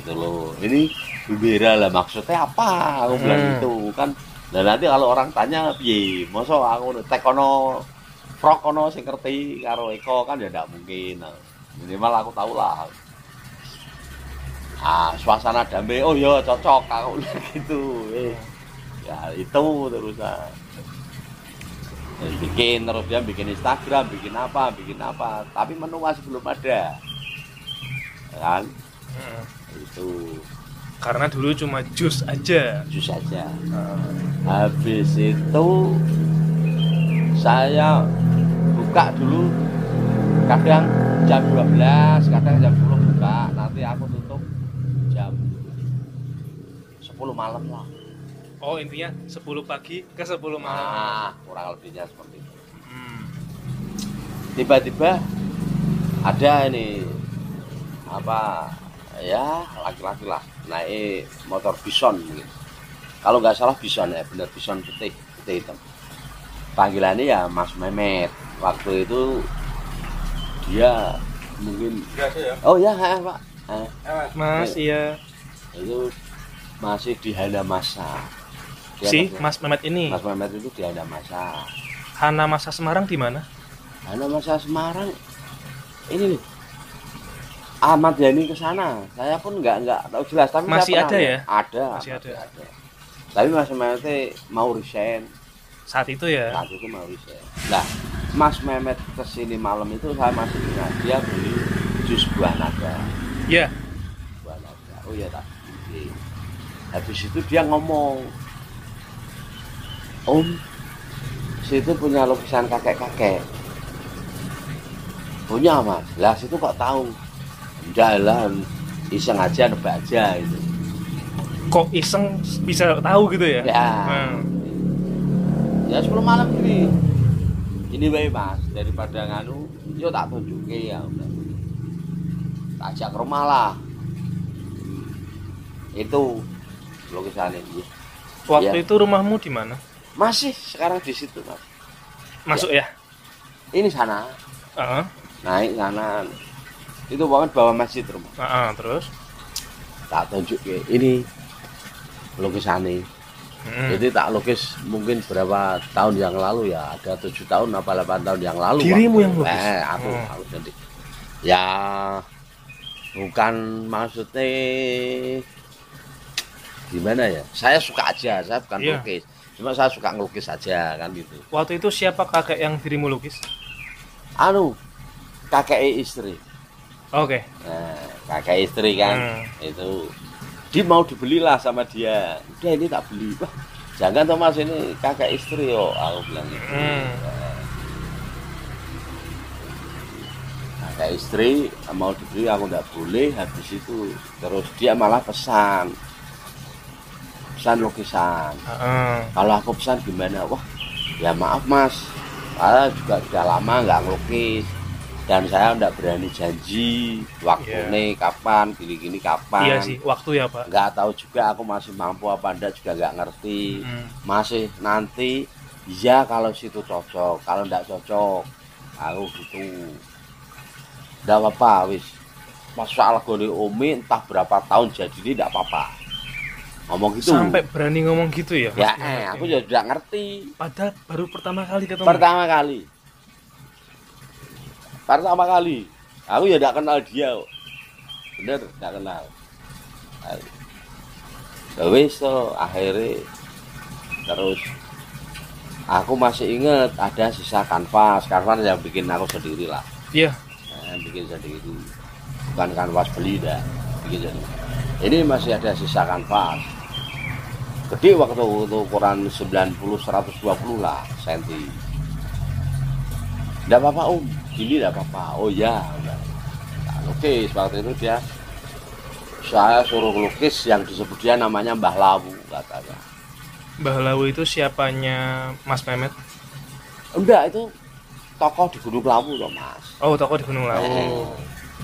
Itu loh. Ini Ubera lah maksudnya apa? Aku bilang Hmm. itu kan. Dan nanti kalau orang tanya piye masa aku tek kono frog kono sing ngerti karo Eko kan ya ndak mungkin. Minimal aku tahu lah. Ah suasana damai oh ya cocok aku gitu. Eh ya itu terusan. Dan bikin terus dia bikin Instagram bikin apa bikin apa. Tapi menu masih belum ada. Kan? Hmm. itu. Karena dulu cuma jus aja. jus saja Hmm. habis itu saya buka dulu. Kadang jam 12 kadang jam 10 buka. Nanti aku tutup jam 10 malam lah Oh intinya 10 pagi ke 10 malam. nah kurang lebihnya seperti itu Hmm. tiba-tiba ada ini apa ya laki-laki lah naik motor bison gitu. kalau nggak salah bison ya bener bison putih putih hitam panggilannya ya Mas Mehmet waktu itu dia mungkin oh ya eh, pak Eh, Mas iya. itu masih di Hana Masa Dia Si Mas Mehmet ini. Mas Mehmet itu di Hana Masa Hana Masa Semarang di mana? Hana Masa Semarang ini nih Ahmad Yani ke sana. Saya pun nggak nggak tahu jelas tapi Masih ada ya? Ada. Masih ada. Tapi Mas Mehmet mau resign. Saat itu ya. Saat itu mau resign. Nah, Mas Mehmet ke sini malam itu saya masih ingat dia beli jus buah naga. Ya. Buah naga. Oh iya tak. Habis itu dia ngomong, Om, situ punya lukisan kakek-kakek. Punya mas, lah situ kok tahu? Jalan, iseng aja nebak aja itu. Kok iseng bisa tahu gitu ya? Ya. Hmm. Ya 10 malam gini. Ini baik mas, daripada nganu, yo tak tunjukin ya. udah. Tak ajak ke rumah lah. Itu lukisan ini. Waktu Iya. itu rumahmu di mana? Masih sekarang di situ mas. Masuk ya? Ini sana, Heeh. naik kanan. Itu banget bawah masjid rumah. Heeh, terus. Tak tunjukin ini lukisannya. Hmm. Jadi tak lukis mungkin berapa tahun yang lalu ya ada tujuh tahun apa delapan tahun yang lalu. Dirimu waktu. yang lukis? Eh, aku, Hmm. aku jadi. Ya bukan maksudnya gimana ya? Saya suka aja, saya bukan Iya. lukis. Cuma saya suka ngelukis aja kan gitu. Waktu itu siapa kakek yang dirimu lukis? Anu kakek istri. Oke. Nah, kakek istri kan Hmm. itu dia mau dibelilah sama dia udah ini tak beli wah jangan Thomas ini kakek istri yo aku bilang gitu Hmm. kakek istri mau dibeli aku nggak boleh habis itu terus dia malah pesan pesan lukisan. Heeh. kalau aku pesan gimana? Wah ya maaf mas. Saya juga sudah lama nggak ngelukis. Dan saya nggak berani janji waktunya kapan gini-gini kapan. Iya sih, waktu ya, Pak. nggak tahu juga aku masih mampu apa enggak juga nggak ngerti. Hmm. masih nanti iya kalau situ cocok. Kalau enggak cocok aku gitu. Enggak apa-apa wis. Masalah gue umi entah berapa tahun jadi ini enggak apa-apa ngomong gitu. Sampai berani ngomong gitu ya? ya eh, aku juga udah ngerti. Padahal baru pertama kali ketemu. pertama kali. Pertama kali. Aku ya enggak kenal dia bener nggak kenal. Ya wis to. Akhirnya terus. Aku masih inget ada sisa kanvas. Kanvas yang bikin aku sendiri lah. Iya. Nah, bikin sendiri. Bukan kanvas beli dah bikin sendiri. Ini masih ada sisa kanvas gede waktu itu ukuran 90 120 lah senti tidak apa-apa om gini tidak apa-apa oh ya. Nah, lukis waktu itu dia saya suruh lukis yang disebut dia namanya Mbah Lawu katanya Mbah Lawu itu siapanya Mas Mehmet? enggak itu tokoh di Gunung Lawu loh mas Oh, toko di Gunung Lawu. Eh,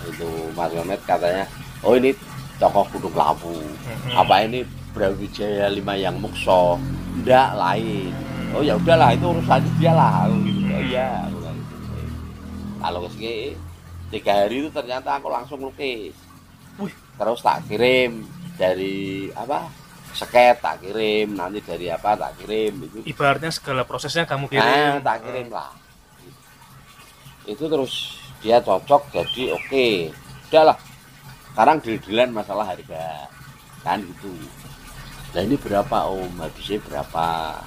itu Mas Mehmet katanya oh ini tokoh Gunung Lawu Mhm. apa ini Brawijaya lima yang mukso enggak lain oh ya udahlah itu urusan dia lah aku gitu oh iya gitu. kalau ke sini tiga hari itu ternyata aku langsung lukis Wih. terus tak kirim dari apa sket tak kirim nanti dari apa tak kirim itu Ibaratnya segala prosesnya kamu kirim. Nah, tak kirim lah. Itu terus dia cocok jadi oke. Udahlah. Sekarang deal-dealan masalah harga. Kan gitu. Nah ini berapa om? Habisnya berapa?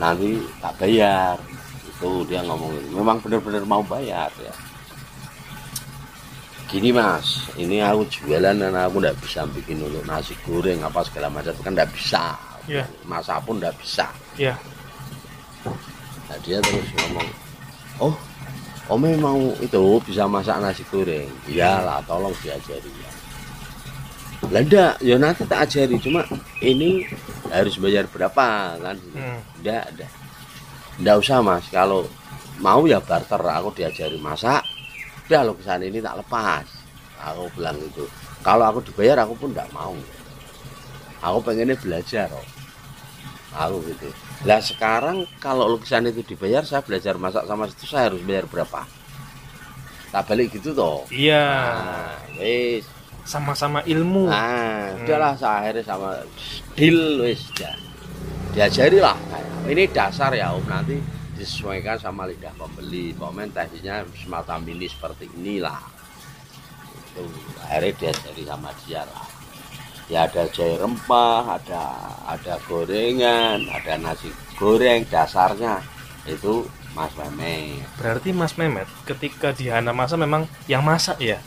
Nanti tak bayar. Itu dia ngomongin. Memang benar-benar mau bayar ya. Gini mas, ini aku jualan dan aku nggak bisa bikin untuk nasi goreng apa segala macam itu kan nggak bisa. Iya. Masak pun nggak bisa. Iya. Nah dia terus ngomong, oh Ome mau itu bisa masak nasi goreng. Iyalah, tolong diajari. Lah enggak, ya nanti tak ajari. Cuma ini harus bayar berapa kan? Hmm. Enggak, enggak. Enggak usah mas, kalau mau ya barter. Aku diajari masak. Udah lukisan ini tak lepas. Aku bilang itu. Kalau aku dibayar aku pun enggak mau. Aku pengennya belajar. Aku gitu. Lah sekarang kalau lukisan itu dibayar, saya belajar masak sama itu saya harus bayar berapa? Tak balik gitu toh. Iya. Nah, wis. Sama-sama ilmu. Nah, Hmm. udahlah akhirnya sama deal wis ya. Diajari lah. Ini dasar ya Om nanti disesuaikan sama lidah pembeli. Komen teknisnya semacam ini seperti inilah. Itu akhirnya diajari sama dia lah. Ya ada jahe rempah, ada ada gorengan, ada nasi goreng dasarnya itu Mas Mehmet. Berarti Mas Mehmet ketika di Hana Masa memang yang masak ya?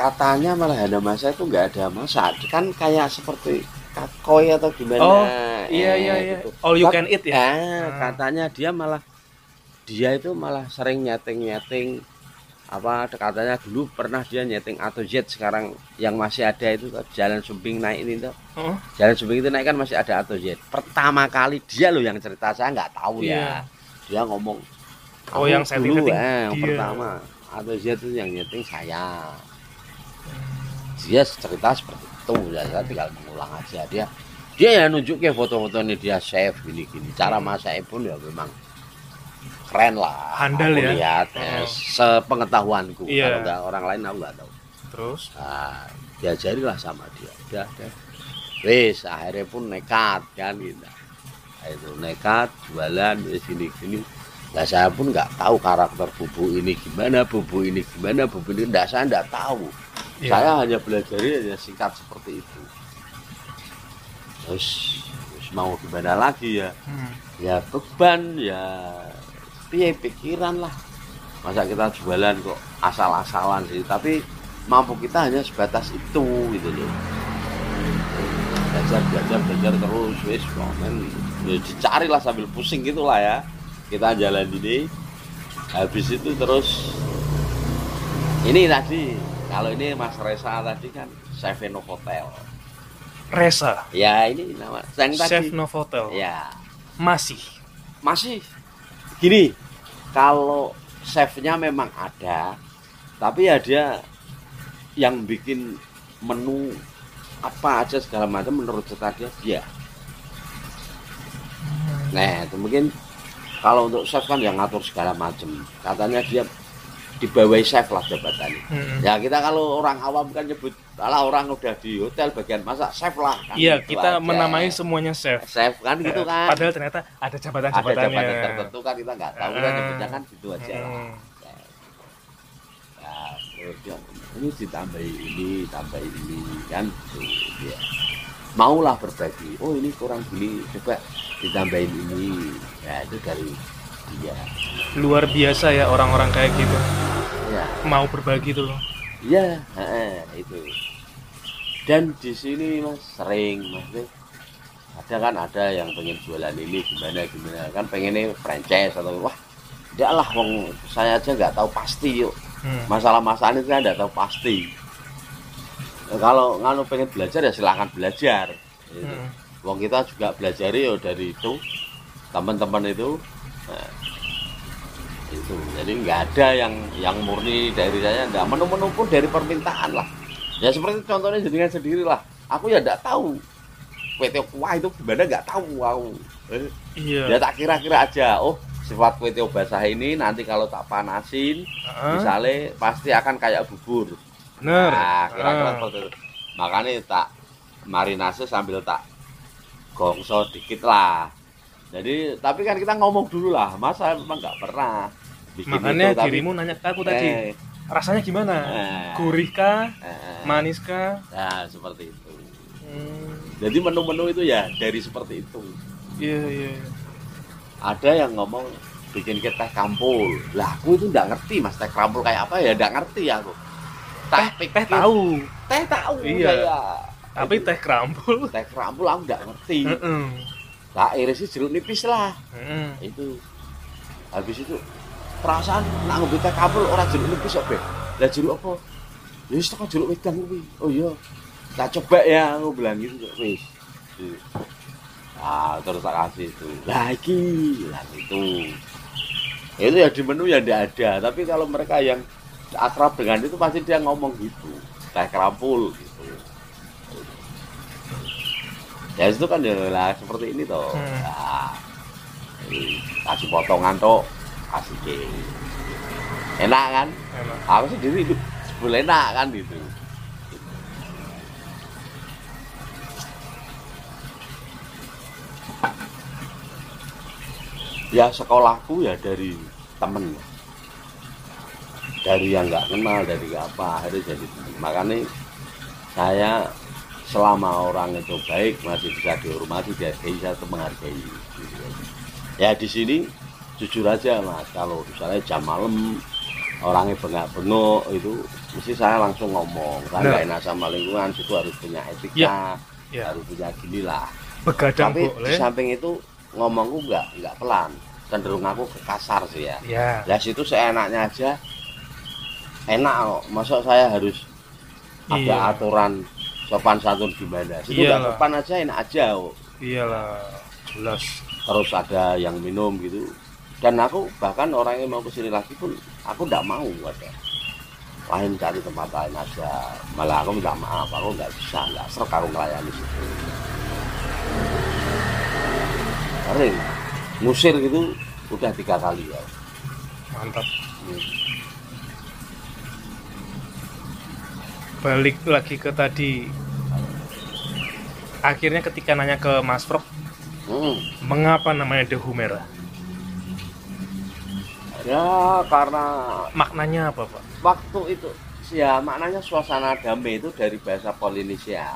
Katanya malah ada masa itu nggak ada masak kan kayak seperti kakoi atau gimana Oh, Iya Eh, iya iya. gitu. All you Kat- can eat ya? Ah, Hmm. katanya dia malah dia itu malah sering nyeting nyeting apa katanya dulu pernah dia nyeting atau jet sekarang yang masih ada itu jalan sumbing naik ini tuh Oh, jalan sumbing itu naik kan masih ada atau jet pertama kali dia loh yang cerita saya nggak tahu Iya. ya dia ngomong Oh, "Aku yang setting- dulu, eh, yang dia." pertama atau jet itu yang nyeting saya dia cerita seperti itu. Ya saya tinggal mengulang aja. Dia dia ya nunjukin foto-fotonya dia save gini gini cara masaknya pun ya memang keren lah. Handal ya? lihat eh, Oh. sepengetahuanku. Iya. kalau nggak orang lain aku nggak tahu. Terus? Nah, diajari lah sama dia. Udah udah wis akhirnya pun nekat kan gitu. Itu nekat jualan wis gini gini lah saya pun nggak tahu karakter bubuk ini gimana bubuk ini gimana bubuk ini. Enggak saya enggak tahu Iya. saya hanya belajar hanya singkat seperti itu. Terus mau gimana lagi ya? Hmm. ya beban ya piye pikiran lah. Masa kita jualan kok asal-asalan sih tapi mampu kita hanya sebatas itu gitu loh. Belajar belajar belajar terus wis komen. Ya dicari lah sambil pusing gitulah ya. Kita jalan ini habis itu terus ini tadi kalau ini Mas Resa tadi kan chef Hotel. Resa, ya ini nama yang Chef tadi Novotel. ya. Masih. masih. Gini kalau chefnya memang ada tapi ya dia yang bikin menu apa aja segala macam menurut cerita dia. Dia nah itu mungkin kalau untuk chef kan yang ngatur segala macam. Katanya dia dibawahi chef lah jabatannya Hmm. ya kita kalau orang awam kan nyebut alah orang udah di hotel bagian masak chef lah kan Iya, gitu kita aja. menamai semuanya chef. chef kan gitu Eh, kan Padahal ternyata ada ada jabatan-jabatannya. jabatan tertentu kan kita nggak tahu kita Ah. nyebutnya kan gitu aja lah Hmm. ya terus dia ngomong, ini ditambahi ini tambahi ini kan tuh ya maulah berbagi oh ini kurang gini coba ditambahin ini ya itu dari dia luar biasa ya orang-orang kayak gitu. Ya mau berbagi tuh. Loh ya heeh, itu. Dan di sini mas sering mas. Ada kan ada yang pengen jualan ini gimana gimana. Kan pengennya franchise atau wah tidak lah wong saya aja nggak tahu pasti yuk. Hmm. masalah-masalah itu kan nggak tahu pasti. Ya, kalau nganu pengen belajar ya silahkan belajar. Gitu. Hmm. Wong kita juga belajar ya dari itu teman-teman itu. Nah, itu jadi nggak ada yang yang murni dari saya nggak menu-menu pun dari permintaan lah ya seperti contohnya jadikan sendiri lah aku ya nggak tahu kue tiaw kuah itu gimana nggak tahu aku Eh, iya ya tak kira-kira aja oh sifat kue tiaw basah ini nanti kalau tak panasin Heeh. misalnya pasti akan kayak bubur bener Nah, kira-kira Ah. seperti itu. Makanya tak marinase sambil tak gongso dikit lah. Jadi, tapi kan kita ngomong dulu lah. Masa memang nggak pernah bikin makanya itu, tapi- dirimu nanya ke aku tadi Eh, rasanya gimana eh, gurih kah eh, manis kah Nah, seperti itu. Hmm, Jadi menu-menu itu ya dari seperti itu. iya iya Ada yang ngomong bikin ke teh kampul. Lah, aku itu nggak ngerti mas teh kampul kayak apa ya, nggak ngerti aku. Tak teh pikir- tahu Teh tahu Iya. saya. tapi teh kerampul teh kampul aku nggak ngerti. Heeh. Lah, irisnya jeruk nipis lah. Heeh. itu habis itu perasaan nak ngombe teh kabel ora jeruk nipis kok be lah jeruk apa? Ya wis tekan jeruk wedang kuwi. Oh iya. Tak coba ya aku bilang gitu wis. Ah terus tak kasih itu. Lagi lah itu. Itu ya di menu ya tidak ada. Tapi kalau mereka yang akrab dengan itu pasti dia ngomong gitu. Teh kerampul gitu. Ya itu kan ya lah seperti ini toh. Hmm. Nah, kasih potongan toh kasih ke enak kan? Enak. aku sendiri itu boleh enak kan gitu. Ya sekolahku ya dari temen. Dari yang nggak kenal dari apa akhirnya jadi temen. Makanya saya selama orang itu baik masih bisa dihormati dihargai tetap menghargai gitu. ya di sini jujur aja mas. Kalau misalnya jam malam orangnya bengak-bengok itu mesti saya langsung ngomong. Kan Nah. nggak enak sama lingkungan situ harus punya etika Ya, ya. harus punya gini lah begadang tapi di boleh samping itu ngomongku nggak nggak pelan. Cenderung aku ke kasar sih ya. Ya. Ya situ seenaknya aja enak kok. Masa saya harus ada Iya. aturan sopan santun gimana? Situ Iyalah. nggak sopan aja enak aja kok. Iyalah. Jelas. Terus ada yang minum gitu dan aku bahkan orang yang mau ke sini lagi pun aku nggak mau ada. Lain cari tempat lain aja. Malah aku minta maaf aku nggak bisa nggak serk aku melayani situ. Sering. Ngusir gitu udah tiga kali ya. Mantap. Hmm. balik lagi ke tadi. Akhirnya ketika nanya ke Mas Prok Hmm. mengapa namanya The Humera ya karena maknanya apa Pak? waktu itu ya maknanya suasana damai itu dari bahasa Polinesia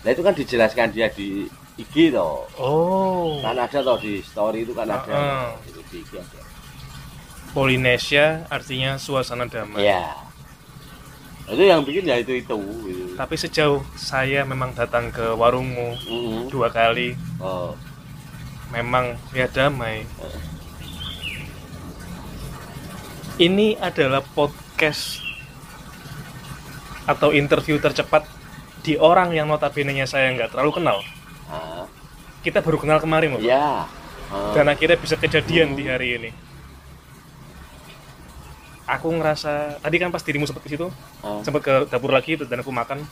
nah itu kan dijelaskan dia di IG toh. Oh. Kan ada toh di story itu kan ada. Heeh. itu di IG ada. Polinesia artinya suasana damai. Ya itu yang bikin ya itu itu gitu. tapi sejauh saya memang datang ke warungmu Mm-mm. dua kali oh. memang ya damai ini adalah podcast atau interview tercepat di orang yang notabene saya nggak terlalu kenal. Ah, kita baru kenal kemarin loh Pak. ya Ah, dan akhirnya bisa kejadian di hari ini. Aku ngerasa tadi kan pas dirimu sempat ke situ ah. sempat ke dapur lagi dan aku makan.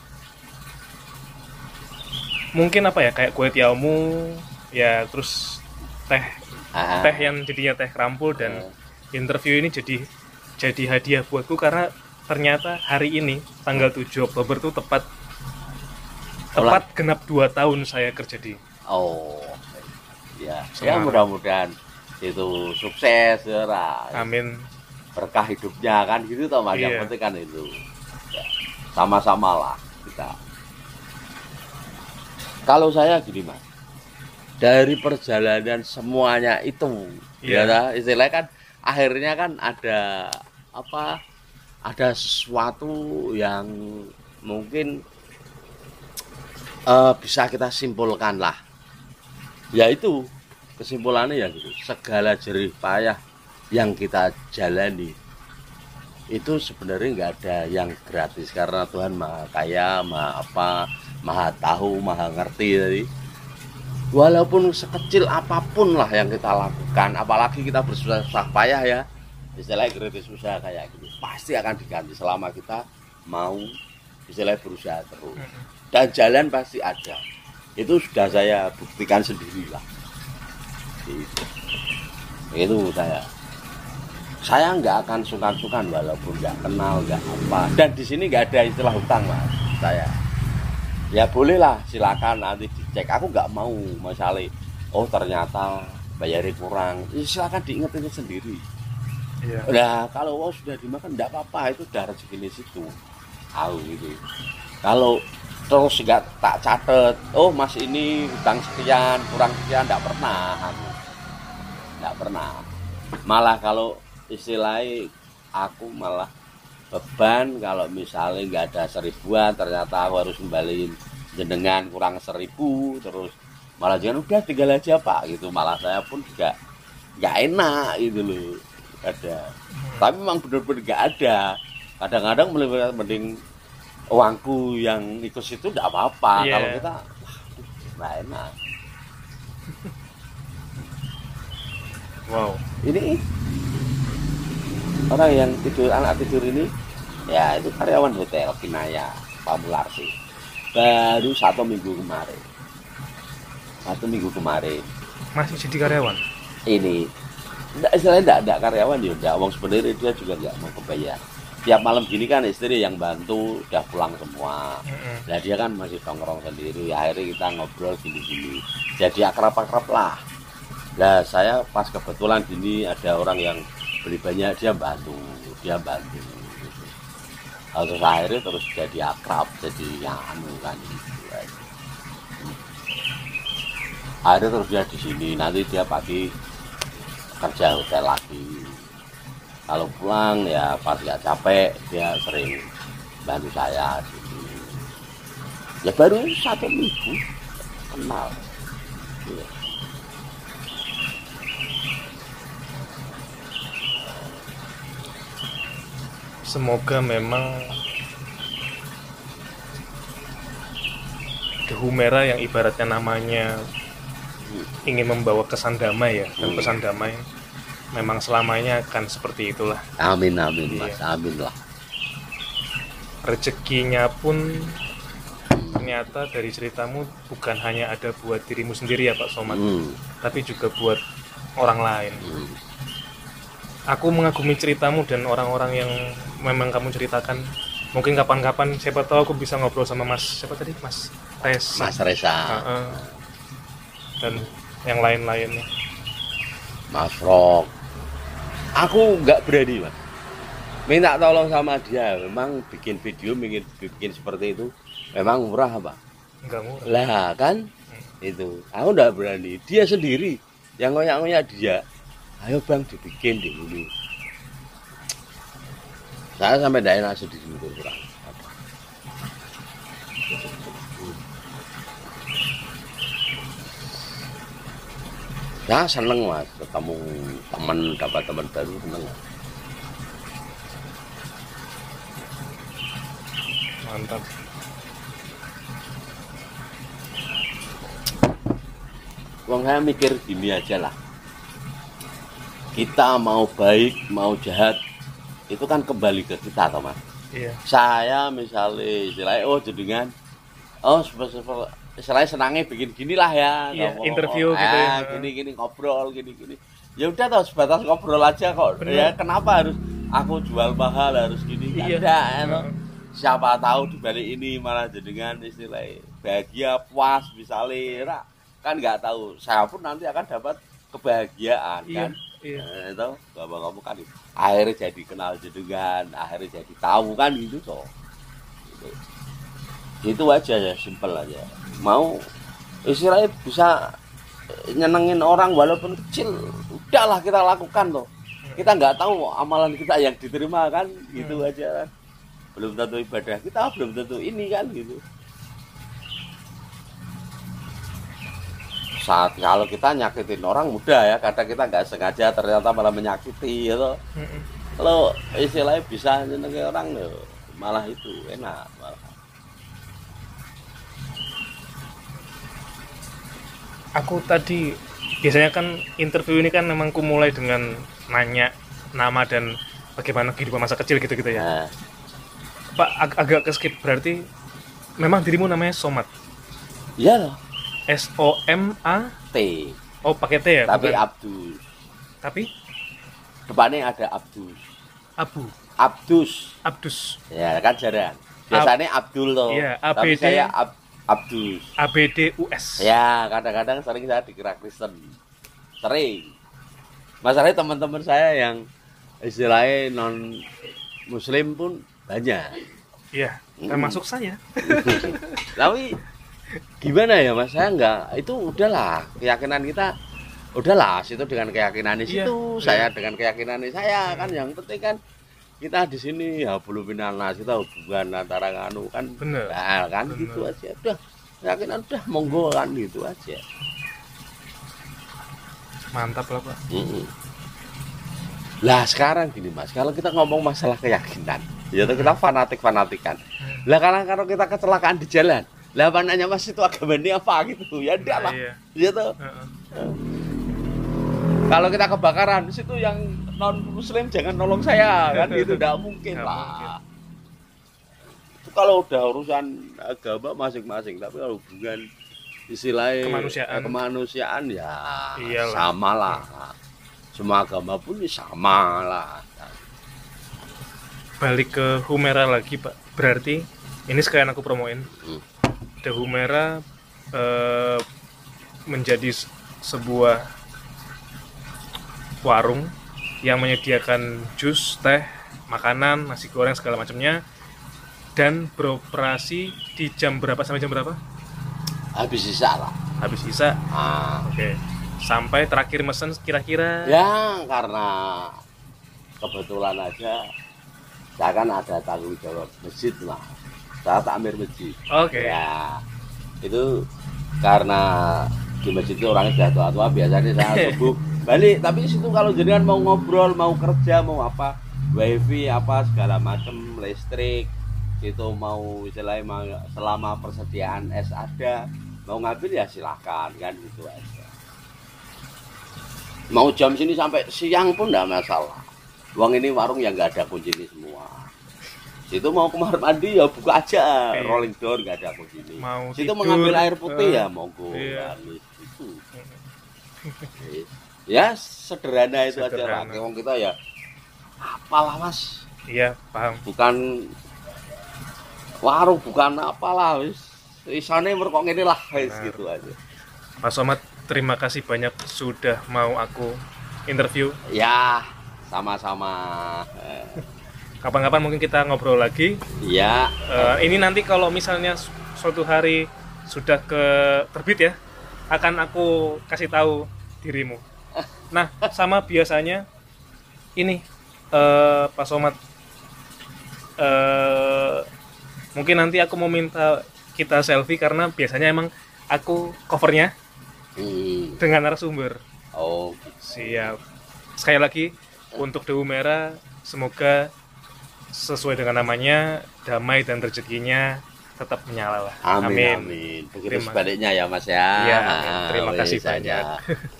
Mungkin apa ya kayak kue tiamu ya terus teh Ah, teh yang jadinya teh kerampul dan interview ini jadi jadi hadiah buatku karena ternyata hari ini tanggal 7 Oktober tuh tepat tepat genap 2 tahun saya kerja di oh ya ya Semangat. mudah-mudahan itu sukses ya. Amin berkah hidupnya kan gitu toh mas yang Iya. penting kan itu Ya. sama-sama lah kita kalau saya gini mas dari perjalanan semuanya itu Iya. ya dah, istilahnya kan akhirnya kan ada apa ada sesuatu yang mungkin eh, bisa kita simpulkan lah. Yaitu kesimpulannya ya gitu. Segala jerih payah yang kita jalani itu sebenarnya nggak ada yang gratis. Karena Tuhan maha kaya maha apa maha tahu maha ngerti tadi. Walaupun sekecil apa pun lah yang kita lakukan apalagi kita bersusah payah ya istilahnya kritis usaha kayak gitu. Pasti akan diganti selama kita mau istilahnya berusaha terus. Dan jalan pasti ada. Itu sudah saya buktikan sendiri lah. Itu, itu saya. Saya nggak akan sungkan-sungkan walaupun nggak kenal nggak apa. Dan di sini nggak ada istilah hutang mas saya. Ya bolehlah silakan nanti dicek. Aku nggak mau masalah oh ternyata bayarnya kurang. Ya, silakan diingetin sendiri Iya. Nah, kalau wow sudah dimakan enggak apa-apa, itu udah rezeki situ. Tahu gitu. Kalau terus enggak tak catet, oh Mas ini hutang sekian, kurang sekian enggak pernah. Enggak pernah. Malah kalau istilahnya aku malah beban kalau misalnya nggak ada seribuan ternyata aku harus kembaliin jenengan kurang seribu terus malah jangan udah tinggal aja pak gitu malah saya pun juga nggak enak gitu loh ada. Tapi memang benar-benar nggak ada. Kadang-kadang mending- uangku yang ikut situ tidak apa-apa. Iya. kalau kita nggak enak. Wow. ini. Orang yang tidur anak tidur ini ya itu karyawan hotel Kinaya Pamularsi. Baru satu minggu kemarin. Satu minggu kemarin. Masih jadi karyawan? ini enggak istilahnya enggak, enggak karyawan ya enggak uang sebenarnya dia juga enggak mau kebayar tiap malam gini kan istri yang bantu udah pulang semua. Nah dia kan masih nongkrong sendiri, akhirnya kita ngobrol gini-gini. Jadi akrab-akrab lah. Nah saya pas kebetulan gini ada orang yang beli banyak dia bantu, dia bantu. Gitu. Lalu terus akhirnya terus jadi akrab, jadi yang anu kan gitu. Akhirnya terus dia di sini, nanti dia pagi kerja hotel lagi. Kalau pulang ya pas nggak capek dia sering bantu saya gitu ya baru satu minggu kenal Iya. Semoga memang Dehu Merah yang ibaratnya namanya ingin membawa kesan damai ya dan pesan damai memang selamanya akan seperti itulah. Amin amin Iya. mas. Amin lah. Rezekinya pun ternyata dari ceritamu bukan hanya ada buat dirimu sendiri ya Pak Somad Hmm, tapi juga buat orang lain. Hmm. aku mengagumi ceritamu dan orang-orang yang memang kamu ceritakan mungkin kapan-kapan siapa tahu aku bisa ngobrol sama Mas siapa tadi? Mas Resa mas Reza. Heeh. Dan yang lain-lainnya mas Rock aku nggak berani mas. Minta tolong sama dia. Memang bikin video bikin bikin seperti itu memang murah apa nggak murah. Lah kan? Itu. Aku nggak berani. Dia sendiri yang ngoyak-ngoyak dia. Ayo bang dibikin di ini saya sampai tidak enak sedih itu kurang ya seneng mas ketemu teman dapat teman baru seneng mantap Wong saya mikir gini aja lah. Kita mau baik, mau jahat, itu kan kembali ke kita, toh mas. iya Saya misalnya, istilahnya, oh jenengan, oh sepe- istilahnya senangnya bikin gini lah ya. Iya, ngomong- interview ngomong, gitu ya. Gini gini ngobrol, gini gini. Ya udah toh sebatas ngobrol aja kok. Bener. Ya kenapa harus aku jual mahal harus gini? Kan Iya. enggak, ya. Heeh. Siapa tahu di balik ini malah jenengan istilahnya bahagia, puas, misalnya, Ra. kan nggak tahu. Saya pun nanti akan dapat kebahagiaan iya kan. iya Nah, itu bapak kamu kan akhirnya jadi kenal jenengan, akhirnya jadi tahu kan gitu toh. itu aja ya simpel aja mau istilahnya bisa nyenengin orang walaupun kecil udahlah kita lakukan loh kita nggak tahu amalan kita yang diterima kan gitu Hmm. aja kan. Belum tentu ibadah kita belum tentu ini kan gitu. Saat kalau kita nyakitin orang mudah ya kadang kita nggak sengaja ternyata malah menyakiti gitu kalau istilahnya bisa nyenengin orang loh malah itu enak malah. Aku tadi biasanya kan interview ini kan memang ku mulai dengan nanya nama dan bagaimana kehidupan masa kecil gitu-gitu ya. Nah, Pak ag- agak ke skip. Berarti memang dirimu namanya Somat. iya loh. S O M A T. Oh pakai T ya? tapi bukan- Abdus tapi? Depannya ada Abdus Abu. Abdus. Abdus. Ya kan jarang. Biasanya Abdul loh. Iya, tapi saya Ab- Abdus. A B D U S. ya kadang-kadang sering saya dikira Kristen. Sering. Masalahnya teman-teman saya yang istilahnya non muslim pun banyak. Iya, termasuk saya. [LAUGHS] tapi gimana ya mas? Saya nggak itu udahlah keyakinan kita udahlah situ dengan keyakinan Iya, situ iya. saya dengan keyakinan saya kan. Yang penting kan kita di sini ya belum nas kita hubungan antara nganu kan Bener. nah, kan Bener. gitu aja udah keyakinan udah monggo kan gitu aja Mantap lah, Pak. Mm-mm. lah sekarang gini mas kalau kita ngomong masalah keyakinan ya tuh kita fanatik fanatikan lah kalau kalau kita kecelakaan di jalan lah apa nanya mas itu agama ini apa gitu ya enggak lah Iya. ya tuh Heeh. kalau kita kebakaran situ yang non muslim jangan nolong saya kan itu tidak mungkin lah itu kalau udah urusan agama masing-masing tapi kalau hubungan istilahnya Kemanusiaan. kemanusiaan ya Iyalah. sama lah semua agama pun ya sama lah Balik ke Humera lagi, Pak. Berarti ini sekalian aku promoin. Hmm. The Humera eh, menjadi se- sebuah warung yang menyediakan jus, teh, makanan, nasi goreng segala macamnya dan beroperasi di jam berapa sampai jam berapa? habis sisa lah Habis isa. Ah, Oke. Sampai terakhir mesen kira-kira ya karena kebetulan aja saya kan ada tanggung jawab masjid lah saya takmir masjid Oke. Ya, itu karena di masjid itu orangnya sudah tua-tua biasanya saya [LAUGHS] subuh balik. Tapi situ kalau jenengan mau ngobrol mau kerja mau apa wifi apa segala macam listrik itu mau istilahnya mau selama persediaan es ada mau ngambil ya silahkan kan gitu aja. Mau jam sini sampai siang pun enggak masalah. Uang ini warung yang nggak ada kunci ini semua. Situ mau kamar mandi ya buka aja. Rolling door nggak ada kunci ini. Mau situ tidur, mengambil air putih eh, ya monggo. iya. kan, itu [LAUGHS] ya sederhana itu aja lah Sederhana. wong kita ya apalah mas Iya, paham. bukan warung bukan apalah wis isane merkok ngene lah wis gitu aja Pak Somad, terima kasih banyak sudah mau aku interview. ya sama-sama Eh, Kapan-kapan mungkin kita ngobrol lagi. ya Eh, ini nanti kalau misalnya su- suatu hari sudah ke terbit ya, akan aku kasih tahu dirimu. Nah, sama biasanya ini eh, Pak Somad, eh, mungkin nanti aku mau minta kita selfie karena biasanya emang aku covernya hmm. dengan narasumber. oh Siap. Sekali lagi untuk Dewu Merah semoga sesuai dengan namanya damai dan rezekinya tetap menyala lah. Amin, amin. Begitu Terima- sebaliknya ya Mas ya. Iya, amin. Terima Ah, kasih wis aja. banyak. [LAUGHS]